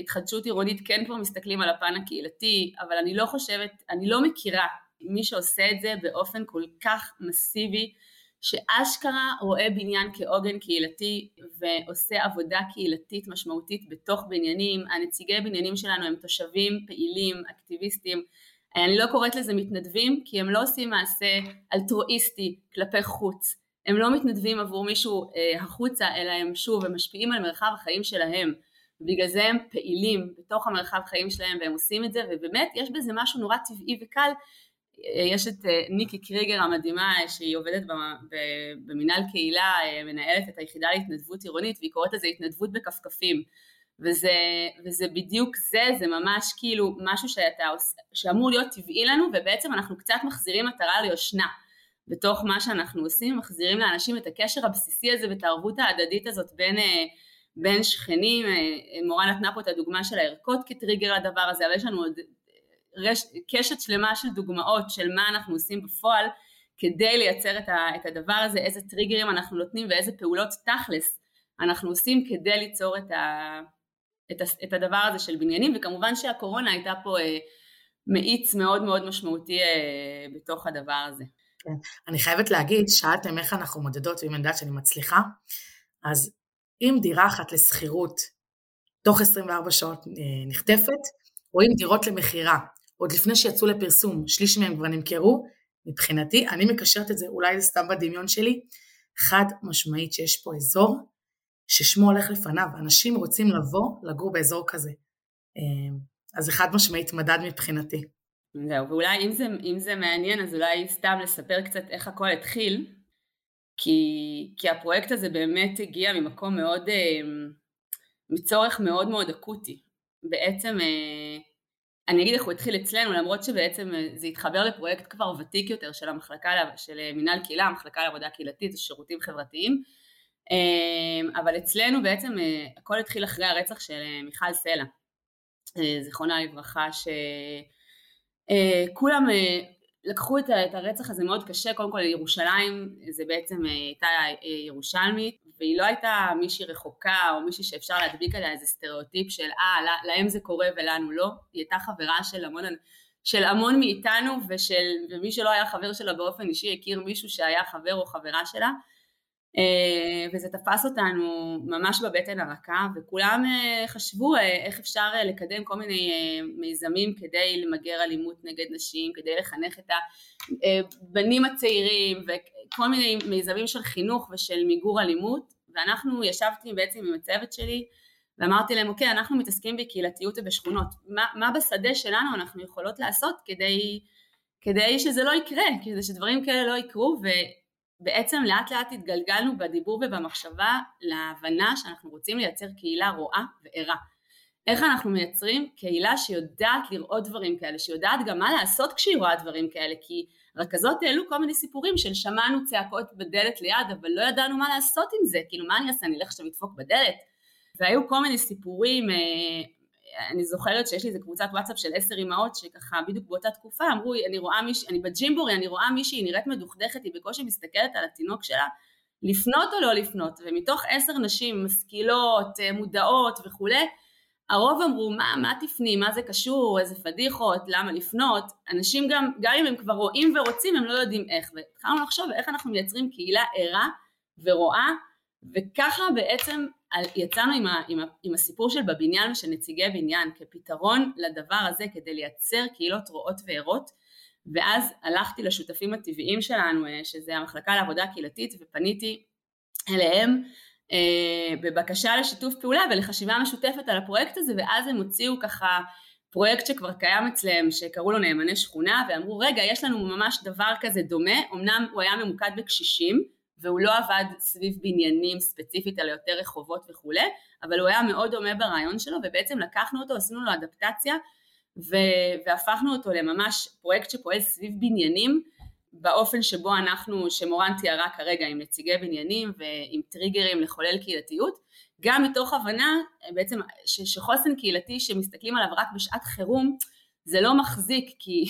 B: התחדשות עירונית כן כבר מסתכלים על הפן הקהילתי, אבל אני לא חושבת, אני לא מכירה מי שעושה את זה באופן כל כך מסיבי, שאשכרה רואה בניין כעוגן קהילתי ועושה עבודה קהילתית משמעותית בתוך בניינים, הנציגי בניינים שלנו הם תושבים, פעילים, אקטיביסטים, אני לא קוראת לזה מתנדבים כי הם לא עושים מעשה אלטרואיסטי כלפי חוץ, הם לא מתנדבים עבור מישהו אה, החוצה אלא הם שוב, הם משפיעים על מרחב החיים שלהם. ובגלל זה הם פעילים בתוך המרחב חיים שלהם והם עושים את זה ובאמת יש בזה משהו נורא טבעי וקל יש את אה, ניקי קריגר המדהימה שהיא עובדת במינהל קהילה, אה, מנהלת את היחידה להתנדבות עירונית והיא קוראת לזה התנדבות בכפכפים. וזה, וזה בדיוק זה, זה ממש כאילו משהו שאתה, שאמור להיות טבעי לנו ובעצם אנחנו קצת מחזירים מטרה ליושנה. בתוך מה שאנחנו עושים, מחזירים לאנשים את הקשר הבסיסי הזה ואת הערבות ההדדית הזאת בין, אה, בין שכנים, מורה נתנה פה את הדוגמה של הערכות כטריגר לדבר הזה, אבל יש לנו עוד רש, קשת שלמה של דוגמאות של מה אנחנו עושים בפועל כדי לייצר את, ה, את הדבר הזה, איזה טריגרים אנחנו נותנים ואיזה פעולות תכלס אנחנו עושים כדי ליצור את, ה, את, ה, את הדבר הזה של בניינים וכמובן שהקורונה הייתה פה אה, מאיץ מאוד מאוד משמעותי אה, בתוך הדבר הזה.
D: כן. אני חייבת להגיד, שאלתם איך אנחנו מודדות ואם אני יודעת שאני מצליחה, אז אם דירה אחת לשכירות תוך 24 שעות אה, נחטפת, רואים דירות למכירה עוד לפני שיצאו לפרסום, שליש מהם כבר נמכרו, מבחינתי, אני מקשרת את זה, אולי סתם בדמיון שלי, חד משמעית שיש פה אזור ששמו הולך לפניו, אנשים רוצים לבוא לגור באזור כזה. אה, אז זה חד משמעית מדד מבחינתי.
B: זהו, ואולי אם זה, אם זה מעניין אז אולי סתם לספר קצת איך הכל התחיל, כי, כי הפרויקט הזה באמת הגיע ממקום מאוד, אה, מצורך מאוד מאוד אקוטי. בעצם אה, אני אגיד איך הוא התחיל אצלנו, למרות שבעצם אה, זה התחבר לפרויקט כבר ותיק יותר של המחלקה, של אה, מינהל קהילה, המחלקה לעבודה קהילתית ושירותים חברתיים, אה, אבל אצלנו בעצם הכל התחיל אחרי הרצח של מיכל סלע, זיכרונה לברכה, שכולם לקחו את הרצח הזה מאוד קשה, קודם כל ירושלים זה בעצם הייתה ירושלמית והיא לא הייתה מישהי רחוקה או מישהי שאפשר להדביק עליה איזה סטריאוטיפ של אה להם זה קורה ולנו לא, היא הייתה חברה של המון, של המון מאיתנו ושל, ומי שלא היה חבר שלה באופן אישי הכיר מישהו שהיה חבר או חברה שלה. אה, וזה תפס אותנו ממש בבטן הרכה וכולם אה, חשבו אה, איך אפשר לקדם כל מיני מיזמים כדי למגר אלימות נגד נשים, כדי לחנך את הבנים הצעירים וכל מיני מיזמים של חינוך ושל מיגור אלימות. ואנחנו ישבתי בעצם עם הצוות שלי ואמרתי להם אוקיי אנחנו מתעסקים בקהילתיות ובשכונות. מה, מה בשדה שלנו אנחנו יכולות לעשות כדי, כדי שזה לא יקרה כדי שדברים כאלה לא יקרו? ו... בעצם לאט לאט התגלגלנו בדיבור ובמחשבה להבנה שאנחנו רוצים לייצר קהילה רואה וערה. איך אנחנו מייצרים קהילה שיודעת לראות דברים כאלה, שיודעת גם מה לעשות כשהיא רואה דברים כאלה, כי רכזות העלו כל מיני סיפורים של שמענו צעקות בדלת ליד, אבל לא ידענו מה לעשות עם זה, כאילו מה אני אעשה, אני אלך עכשיו לדפוק בדלת? והיו כל מיני סיפורים, אה, אני זוכרת שיש לי איזה קבוצת וואטסאפ של עשר אמהות שככה בדיוק באותה תקופה אמרו אני רואה מישהי, אני בג'ימבורי, אני רואה מישהי, היא נראית מדוכדכת, היא בקושי מסתכלת על התינוק שלה, לפנות או לא לפנות, ומתוך עשר נשים משכילות, אה, מודעות וכולי, הרוב אמרו מה, מה תפני, מה זה קשור, איזה פדיחות, למה לפנות, אנשים גם, גם אם הם כבר רואים ורוצים הם לא יודעים איך, והתחלנו לחשוב איך אנחנו מייצרים קהילה ערה ורואה, וככה בעצם יצאנו עם, ה, עם, ה, עם הסיפור של בבניין ושל נציגי בניין כפתרון לדבר הזה כדי לייצר קהילות רואות וערות ואז הלכתי לשותפים הטבעיים שלנו אה, שזה המחלקה לעבודה קהילתית ופניתי אליהם אה, בבקשה לשיתוף פעולה ולחשיבה משותפת על הפרויקט הזה ואז הם הוציאו ככה פרויקט שכבר קיים אצלם שקראו לו נאמני שכונה ואמרו רגע יש לנו ממש דבר כזה דומה אמנם הוא היה ממוקד בקשישים והוא לא עבד סביב בניינים ספציפית אלא יותר רחובות וכולי אבל הוא היה מאוד דומה ברעיון שלו ובעצם לקחנו אותו עשינו לו אדפטציה והפכנו אותו לממש פרויקט שפועל סביב בניינים באופן שבו אנחנו, שמורן תיארה כרגע עם נציגי בניינים ועם טריגרים לחולל קהילתיות, גם מתוך הבנה בעצם ש, שחוסן קהילתי שמסתכלים עליו רק בשעת חירום זה לא מחזיק כי,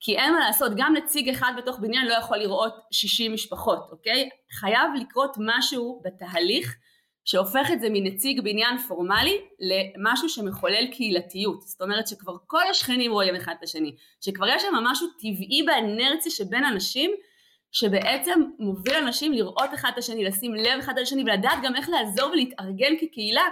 B: כי אין מה לעשות, גם נציג אחד בתוך בניין לא יכול לראות 60 משפחות, אוקיי? חייב לקרות משהו בתהליך שהופך את זה מנציג בניין פורמלי למשהו שמחולל קהילתיות. זאת אומרת שכבר כל השכנים רואים אחד את השני, שכבר יש שם משהו טבעי באנרציה שבין אנשים, שבעצם מוביל אנשים לראות אחד את השני, לשים לב אחד על השני ולדעת גם איך לעזור ולהתארגן כקהילה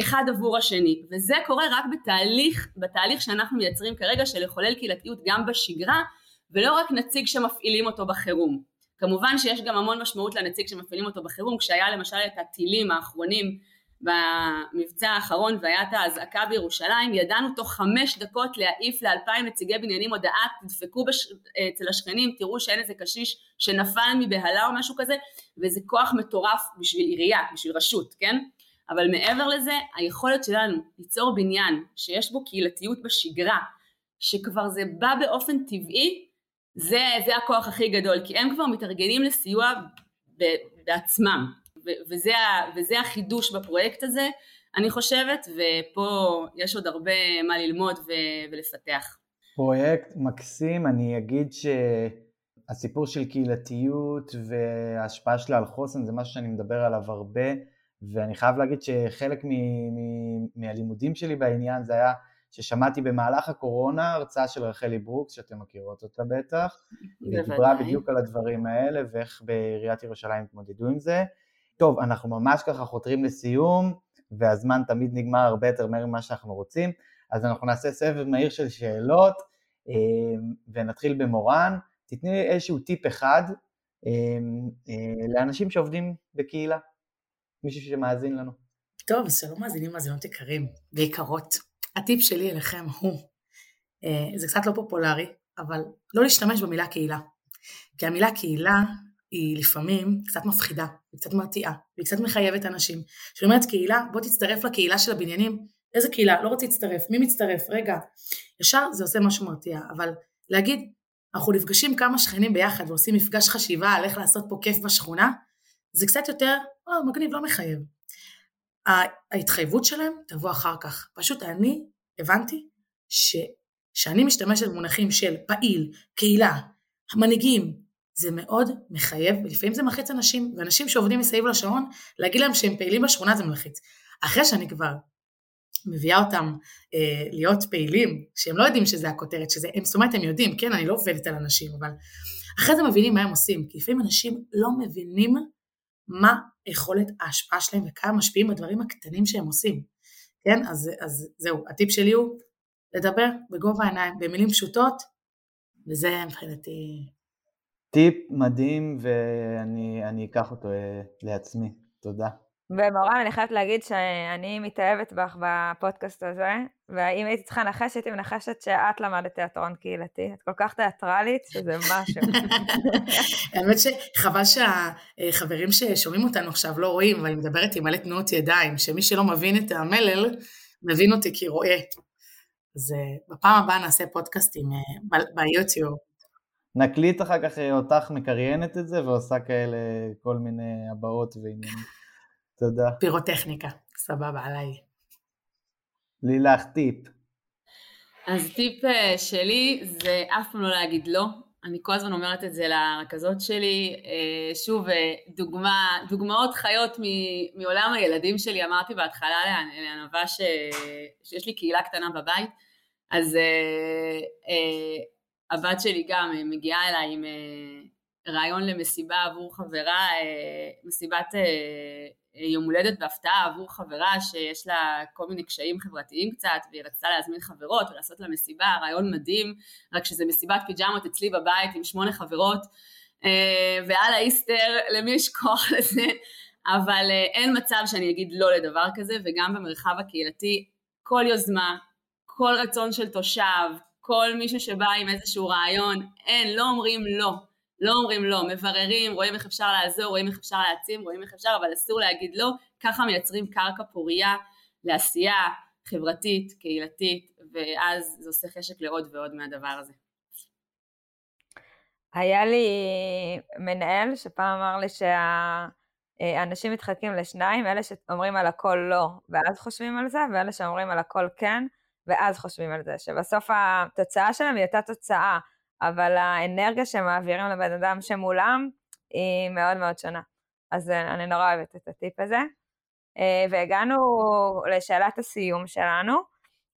B: אחד עבור השני. וזה קורה רק בתהליך, בתהליך שאנחנו מייצרים כרגע של לחולל קהילתיות גם בשגרה, ולא רק נציג שמפעילים אותו בחירום. כמובן שיש גם המון משמעות לנציג שמפעילים אותו בחירום, כשהיה למשל את הטילים האחרונים במבצע האחרון והיה את האזעקה בירושלים, ידענו תוך חמש דקות להעיף לאלפיים נציגי בניינים הודעה, תדפקו בש... אצל השכנים, תראו שאין איזה קשיש שנפל מבהלה או משהו כזה, וזה כוח מטורף בשביל עירייה, בשביל רשות, כן? אבל מעבר לזה, היכולת שלנו ליצור בניין שיש בו קהילתיות בשגרה, שכבר זה בא באופן טבעי, זה, זה הכוח הכי גדול, כי הם כבר מתארגנים לסיוע בעצמם, וזה, וזה החידוש בפרויקט הזה, אני חושבת, ופה יש עוד הרבה מה ללמוד ולפתח.
A: פרויקט מקסים, אני אגיד שהסיפור של קהילתיות וההשפעה שלה על חוסן זה משהו שאני מדבר עליו הרבה, ואני חייב להגיד שחלק מ- מ- מהלימודים שלי בעניין זה היה ששמעתי במהלך הקורונה הרצאה של רחלי ברוקס, שאתם מכירות אותה בטח, והיא דיברה בדיוק על הדברים האלה ואיך בעיריית ירושלים התמודדו עם זה. טוב, אנחנו ממש ככה חותרים לסיום, והזמן תמיד נגמר הרבה יותר מהר ממה שאנחנו רוצים, אז אנחנו נעשה סבב מהיר של שאלות, אה, ונתחיל במורן. תתני איזשהו טיפ אחד אה, אה, לאנשים שעובדים בקהילה, מישהו שמאזין לנו.
D: טוב, שלום מאזינים מאזינות יקרים ויקרות. הטיפ שלי אליכם הוא, אה, זה קצת לא פופולרי, אבל לא להשתמש במילה קהילה. כי המילה קהילה היא לפעמים קצת מפחידה, היא קצת מרתיעה, והיא קצת מחייבת אנשים. כשאני אומרת קהילה, בוא תצטרף לקהילה של הבניינים, איזה קהילה? לא רוצה להצטרף, מי מצטרף? רגע, ישר זה עושה משהו מרתיע, אבל להגיד, אנחנו נפגשים כמה שכנים ביחד ועושים מפגש חשיבה על איך לעשות פה כיף בשכונה, זה קצת יותר, או, מגניב, לא מחייב. ההתחייבות שלהם תבוא אחר כך. פשוט אני הבנתי שכשאני משתמשת במונחים של פעיל, קהילה, המנהיגים, זה מאוד מחייב, ולפעמים זה מלחיץ אנשים, ואנשים שעובדים מסביב לשעון, להגיד להם שהם פעילים בשכונה זה מלחיץ. אחרי שאני כבר מביאה אותם אה, להיות פעילים, שהם לא יודעים שזה הכותרת, שזה, הם, זאת אומרת הם יודעים, כן, אני לא עובדת על אנשים, אבל אחרי זה מבינים מה הם עושים, כי לפעמים אנשים לא מבינים מה יכולת ההשפעה שלהם וכמה משפיעים בדברים הקטנים שהם עושים. כן, אז, אז זהו, הטיפ שלי הוא לדבר בגובה העיניים, במילים פשוטות, וזה מבחינתי...
A: טיפ מדהים ואני אקח אותו אה, לעצמי, תודה.
C: ומורן, אני חייבת להגיד שאני מתאהבת בך בפודקאסט הזה, ואם הייתי צריכה לנחש, הייתי מנחשת שאת למדת תיאטרון קהילתי. את כל כך תיאטרלית, שזה משהו.
D: האמת שחבל שהחברים ששומעים אותנו עכשיו לא רואים, ואני מדברת עם מלא תנועות ידיים, שמי שלא מבין את המלל, מבין אותי כי רואה. אז אה, בפעם הבאה נעשה פודקאסטים אה, ביוטיוב.
A: נקליט אחר כך אה, אותך מקריינת את זה ועושה כאלה כל מיני הבעות ועניינים. תודה.
D: פירוטכניקה, סבבה, עליי.
A: לילך, טיפ.
B: אז טיפ אה, שלי זה אף פעם לא להגיד לא. אני כל הזמן אומרת את זה לרכזות שלי. אה, שוב, אה, דוגמה, דוגמאות חיות מעולם הילדים שלי, אמרתי בהתחלה לענווה שיש לי קהילה קטנה בבית, אז הבת שלי גם מגיעה אליי עם רעיון למסיבה עבור חברה, מסיבת יום הולדת בהפתעה עבור חברה שיש לה כל מיני קשיים חברתיים קצת והיא רצתה להזמין חברות ולעשות לה מסיבה, רעיון מדהים, רק שזה מסיבת פיג'מות אצלי בבית עם שמונה חברות אה, ועל האיסטר, למי יש כוח לזה, אבל אה, אין מצב שאני אגיד לא לדבר כזה וגם במרחב הקהילתי כל יוזמה, כל רצון של תושב, כל מישהו שבא עם איזשהו רעיון, אין, לא אומרים לא. לא אומרים לא, מבררים, רואים איך אפשר לעזור, רואים איך אפשר להעצים, רואים איך אפשר, אבל אסור להגיד לא, ככה מייצרים קרקע פורייה לעשייה חברתית, קהילתית, ואז זה עושה חשק לעוד ועוד מהדבר הזה.
C: היה לי מנהל שפעם אמר לי שהאנשים מתחלקים לשניים, אלה שאומרים על הכל לא, ואז חושבים על זה, ואלה שאומרים על הכל כן, ואז חושבים על זה, שבסוף התוצאה שלהם היא אותה תוצאה. אבל האנרגיה שהם מעבירים לבן אדם שמולם היא מאוד מאוד שונה. אז אה, אני נורא אוהבת את הטיפ הזה. אה, והגענו לשאלת הסיום שלנו,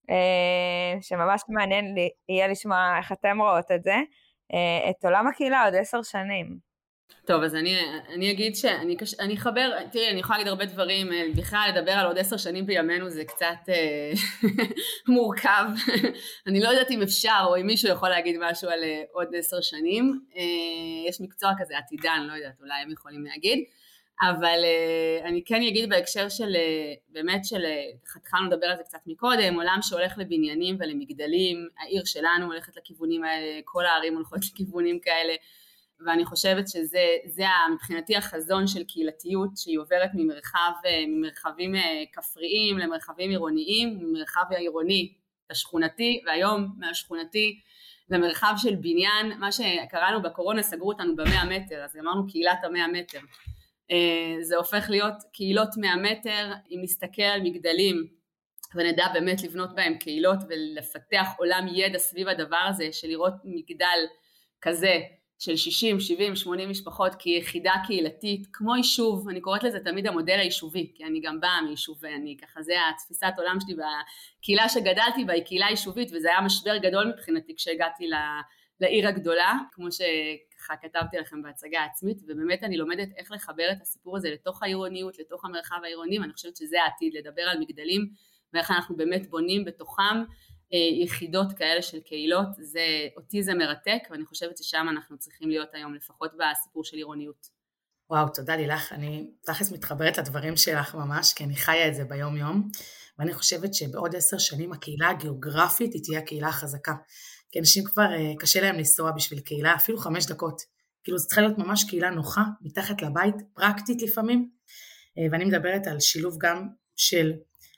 C: אה, שממש מעניין לי, יהיה לשמוע איך אתם רואות את זה, את עולם הקהילה עוד עשר שנים.
B: טוב, אז אני, אני אגיד שאני אני אחבר, תראי, אני יכולה להגיד הרבה דברים, אה, בכלל לדבר על עוד עשר שנים בימינו זה קצת אה, מורכב. אני לא יודעת אם אפשר או אם מישהו יכול להגיד משהו על אה, עוד עשר שנים. יש מקצוע כזה, עתידן, לא יודעת, אולי הם יכולים להגיד. אבל אני כן אגיד בהקשר של, באמת של, התחלנו לדבר על זה קצת מקודם, עולם שהולך לבניינים ולמגדלים, העיר שלנו הולכת לכיוונים האלה, כל הערים הולכות לכיוונים כאלה. ואני חושבת שזה מבחינתי החזון של קהילתיות שהיא עוברת ממרחב, אה, ממרחבים אה, כפריים למרחבים עירוניים, ממרחב העירוני לשכונתי והיום מהשכונתי למרחב של בניין, מה שקראנו בקורונה סגרו אותנו במאה מטר אז אמרנו קהילת המאה מטר. אה, זה הופך להיות קהילות מאה מטר אם נסתכל על מגדלים ונדע באמת לבנות בהם קהילות ולפתח עולם ידע סביב הדבר הזה של לראות מגדל כזה של 60, 70, 80 משפחות כיחידה קהילתית, כמו יישוב, אני קוראת לזה תמיד המודל היישובי, כי אני גם באה מיישוב, ואני ככה, זה התפיסת עולם שלי, והקהילה שגדלתי בה היא קהילה יישובית, וזה היה משבר גדול מבחינתי כשהגעתי לעיר הגדולה, כמו שככה כתבתי לכם בהצגה העצמית, ובאמת אני לומדת איך לחבר את הסיפור הזה לתוך העירוניות, לתוך המרחב העירוני, ואני חושבת שזה העתיד, לדבר על מגדלים, ואיך אנחנו באמת בונים בתוכם יחידות כאלה של קהילות, זה, אותי זה מרתק ואני חושבת ששם אנחנו צריכים להיות היום לפחות בסיפור של עירוניות.
D: וואו, תודה לילך, אני תכלס מתחברת לדברים שלך ממש, כי אני חיה את זה ביום יום, ואני חושבת שבעוד עשר שנים הקהילה הגיאוגרפית היא תהיה הקהילה החזקה, כי אנשים כבר אה, קשה להם לנסוע בשביל קהילה, אפילו חמש דקות, כאילו זו צריכה להיות ממש קהילה נוחה, מתחת לבית, פרקטית לפעמים, אה, ואני מדברת על שילוב גם של,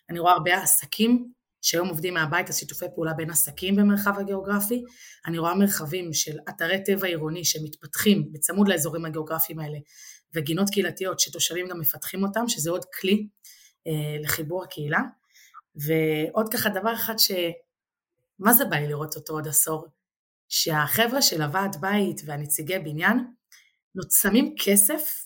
D: אני רואה הרבה עסקים שהיום עובדים מהבית, השיתופי פעולה בין עסקים במרחב הגיאוגרפי. אני רואה מרחבים של אתרי טבע עירוני שמתפתחים בצמוד לאזורים הגיאוגרפיים האלה, וגינות קהילתיות שתושבים גם מפתחים אותם, שזה עוד כלי אה, לחיבור הקהילה. ועוד ככה דבר אחד ש... מה זה בא לי לראות אותו עוד עשור? שהחבר'ה של הוועד בית והנציגי בניין שמים כסף,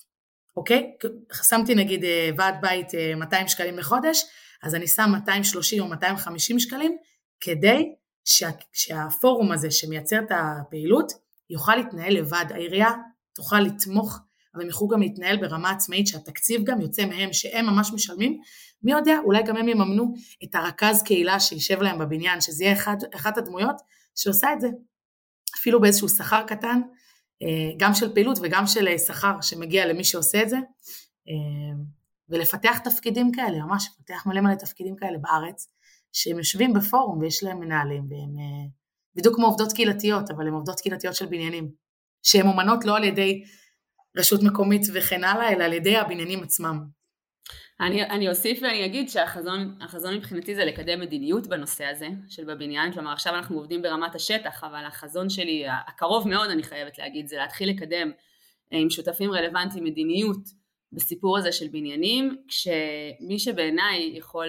D: אוקיי? שמתי נגיד אה, ועד בית 200 אה, שקלים לחודש, אז אני שם 230 או 250 שקלים כדי שה, שהפורום הזה שמייצר את הפעילות יוכל להתנהל לבד, העירייה תוכל לתמוך אבל הם יוכלו גם להתנהל ברמה עצמאית שהתקציב גם יוצא מהם שהם ממש משלמים, מי יודע אולי גם הם יממנו את הרכז קהילה שישב להם בבניין, שזה יהיה אחד, אחת הדמויות שעושה את זה, אפילו באיזשהו שכר קטן, אה, גם של פעילות וגם של אה, שכר שמגיע למי שעושה את זה. ולפתח תפקידים כאלה, ממש לפתח מלא מלא תפקידים כאלה בארץ, שהם יושבים בפורום ויש להם מנהלים, והם אה, בדיוק כמו עובדות קהילתיות, אבל הן עובדות קהילתיות של בניינים, שהן אומנות לא על ידי רשות מקומית וכן הלאה, אלא על ידי הבניינים עצמם.
B: אני, אני אוסיף ואני אגיד שהחזון מבחינתי זה לקדם מדיניות בנושא הזה של בבניין, כלומר עכשיו אנחנו עובדים ברמת השטח, אבל החזון שלי, הקרוב מאוד אני חייבת להגיד, זה להתחיל לקדם אה, עם שותפים רלוונטיים מדיניות בסיפור הזה של בניינים, כשמי שבעיניי יכול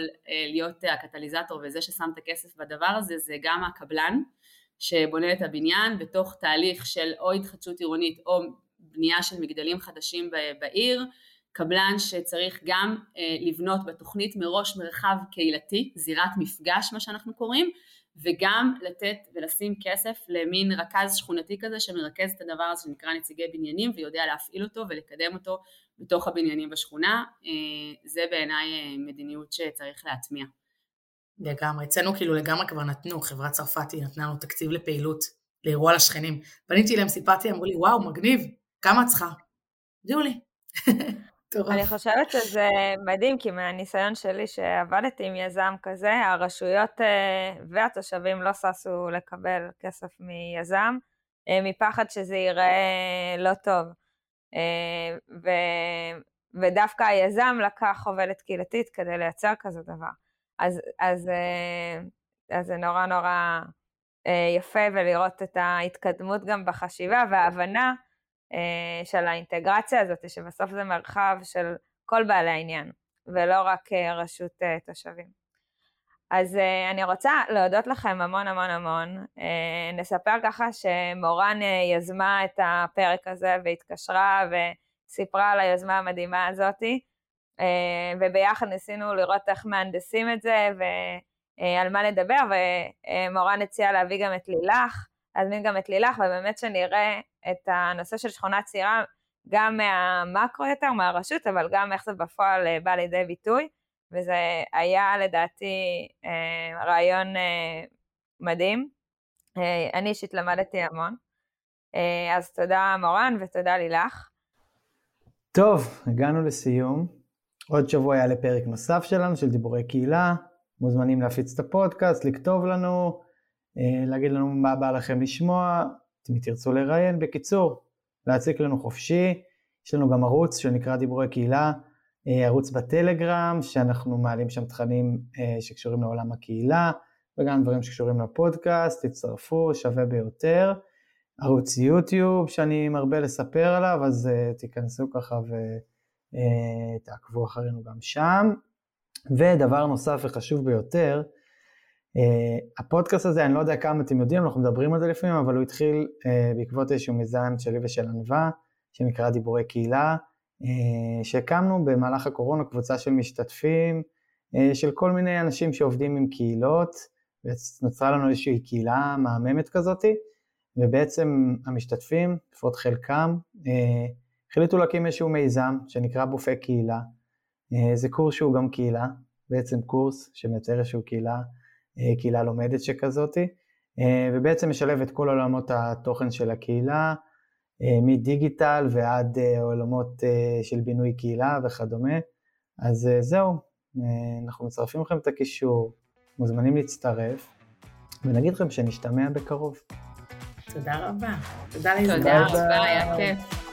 B: להיות הקטליזטור וזה ששם את הכסף בדבר הזה זה גם הקבלן שבונה את הבניין בתוך תהליך של או התחדשות עירונית או בנייה של מגדלים חדשים בעיר, קבלן שצריך גם אה, לבנות בתוכנית מראש מרחב קהילתי, זירת מפגש מה שאנחנו קוראים, וגם לתת ולשים כסף למין רכז שכונתי כזה שמרכז את הדבר הזה שנקרא נציגי בניינים ויודע להפעיל אותו ולקדם אותו בתוך הבניינים בשכונה, אה, זה בעיניי אה, מדיניות שצריך להטמיע.
D: לגמרי, אצלנו כאילו לגמרי כבר נתנו, חברת צרפתי נתנה לנו תקציב לפעילות, לאירוע לשכנים. פניתי אליהם, סיפרתי, אמרו לי, וואו, מגניב, כמה את צריכה? הודיעו לי.
C: אני חושבת שזה מדהים, כי מהניסיון שלי שעבדתי עם יזם כזה, הרשויות אה, והתושבים לא ששו לקבל כסף מיזם, אה, מפחד שזה ייראה לא טוב. אה, ו... ודווקא היזם לקח עובדת קהילתית כדי לייצר כזה דבר. אז, אז, אז זה נורא נורא יפה ולראות את ההתקדמות גם בחשיבה וההבנה אה, של האינטגרציה הזאת, שבסוף זה מרחב של כל בעלי העניין, ולא רק אה, רשות אה, תושבים. אז אני רוצה להודות לכם המון המון המון. נספר ככה שמורן יזמה את הפרק הזה והתקשרה וסיפרה על היוזמה המדהימה הזאתי, וביחד ניסינו לראות איך מהנדסים את זה ועל מה לדבר, ומורן הציעה להביא גם את לילך. להזמין גם את לילך, ובאמת שנראה את הנושא של שכונה צעירה גם מהמקרו יותר, מהרשות, אבל גם איך זה בפועל אה, בא לידי ביטוי, וזה היה לדעתי אה, רעיון אה, מדהים. אני אישית למדתי המון. אז תודה מורן ותודה לילך.
A: טוב, הגענו לסיום. עוד שבוע יעלה פרק נוסף שלנו של דיבורי קהילה. מוזמנים להפיץ את הפודקאסט, לכתוב לנו, להגיד לנו מה בא לכם לשמוע, אם תרצו לראיין, בקיצור, להציק לנו חופשי. יש לנו גם ערוץ שנקרא דיבורי קהילה, אה, ערוץ בטלגרם, שאנחנו מעלים שם תכנים אה, שקשורים לעולם הקהילה, וגם דברים שקשורים לפודקאסט, תצטרפו, שווה ביותר. ערוץ יוטיוב שאני מרבה לספר עליו, אז תיכנסו ככה ותעקבו אחרינו גם שם. ודבר נוסף וחשוב ביותר, Uh, הפודקאסט הזה, אני לא יודע כמה אתם יודעים, אנחנו מדברים על זה לפעמים, אבל הוא התחיל uh, בעקבות איזשהו מיזם שלי ושל ענווה, שנקרא דיבורי קהילה, uh, שהקמנו במהלך הקורונה קבוצה של משתתפים, uh, של כל מיני אנשים שעובדים עם קהילות, ונוצרה לנו איזושהי קהילה מהממת כזאתי, ובעצם המשתתפים, לפחות חלקם, uh, החליטו להקים איזשהו מיזם שנקרא בופה קהילה. Uh, זה קורס שהוא גם קהילה, בעצם קורס שמייצר איזושהי קהילה אה, קהילה לומדת שכזאתי, אה, ובעצם משלב את כל עולמות התוכן של הקהילה, אה, מדיגיטל ועד עולמות של בינוי קהילה וכדומה. אז זהו, אנחנו מצרפים לכם את הקישור, מוזמנים להצטרף, ונגיד לכם שנשתמע בקרוב.
D: תודה רבה. תודה
B: תודה רבה, היה כיף.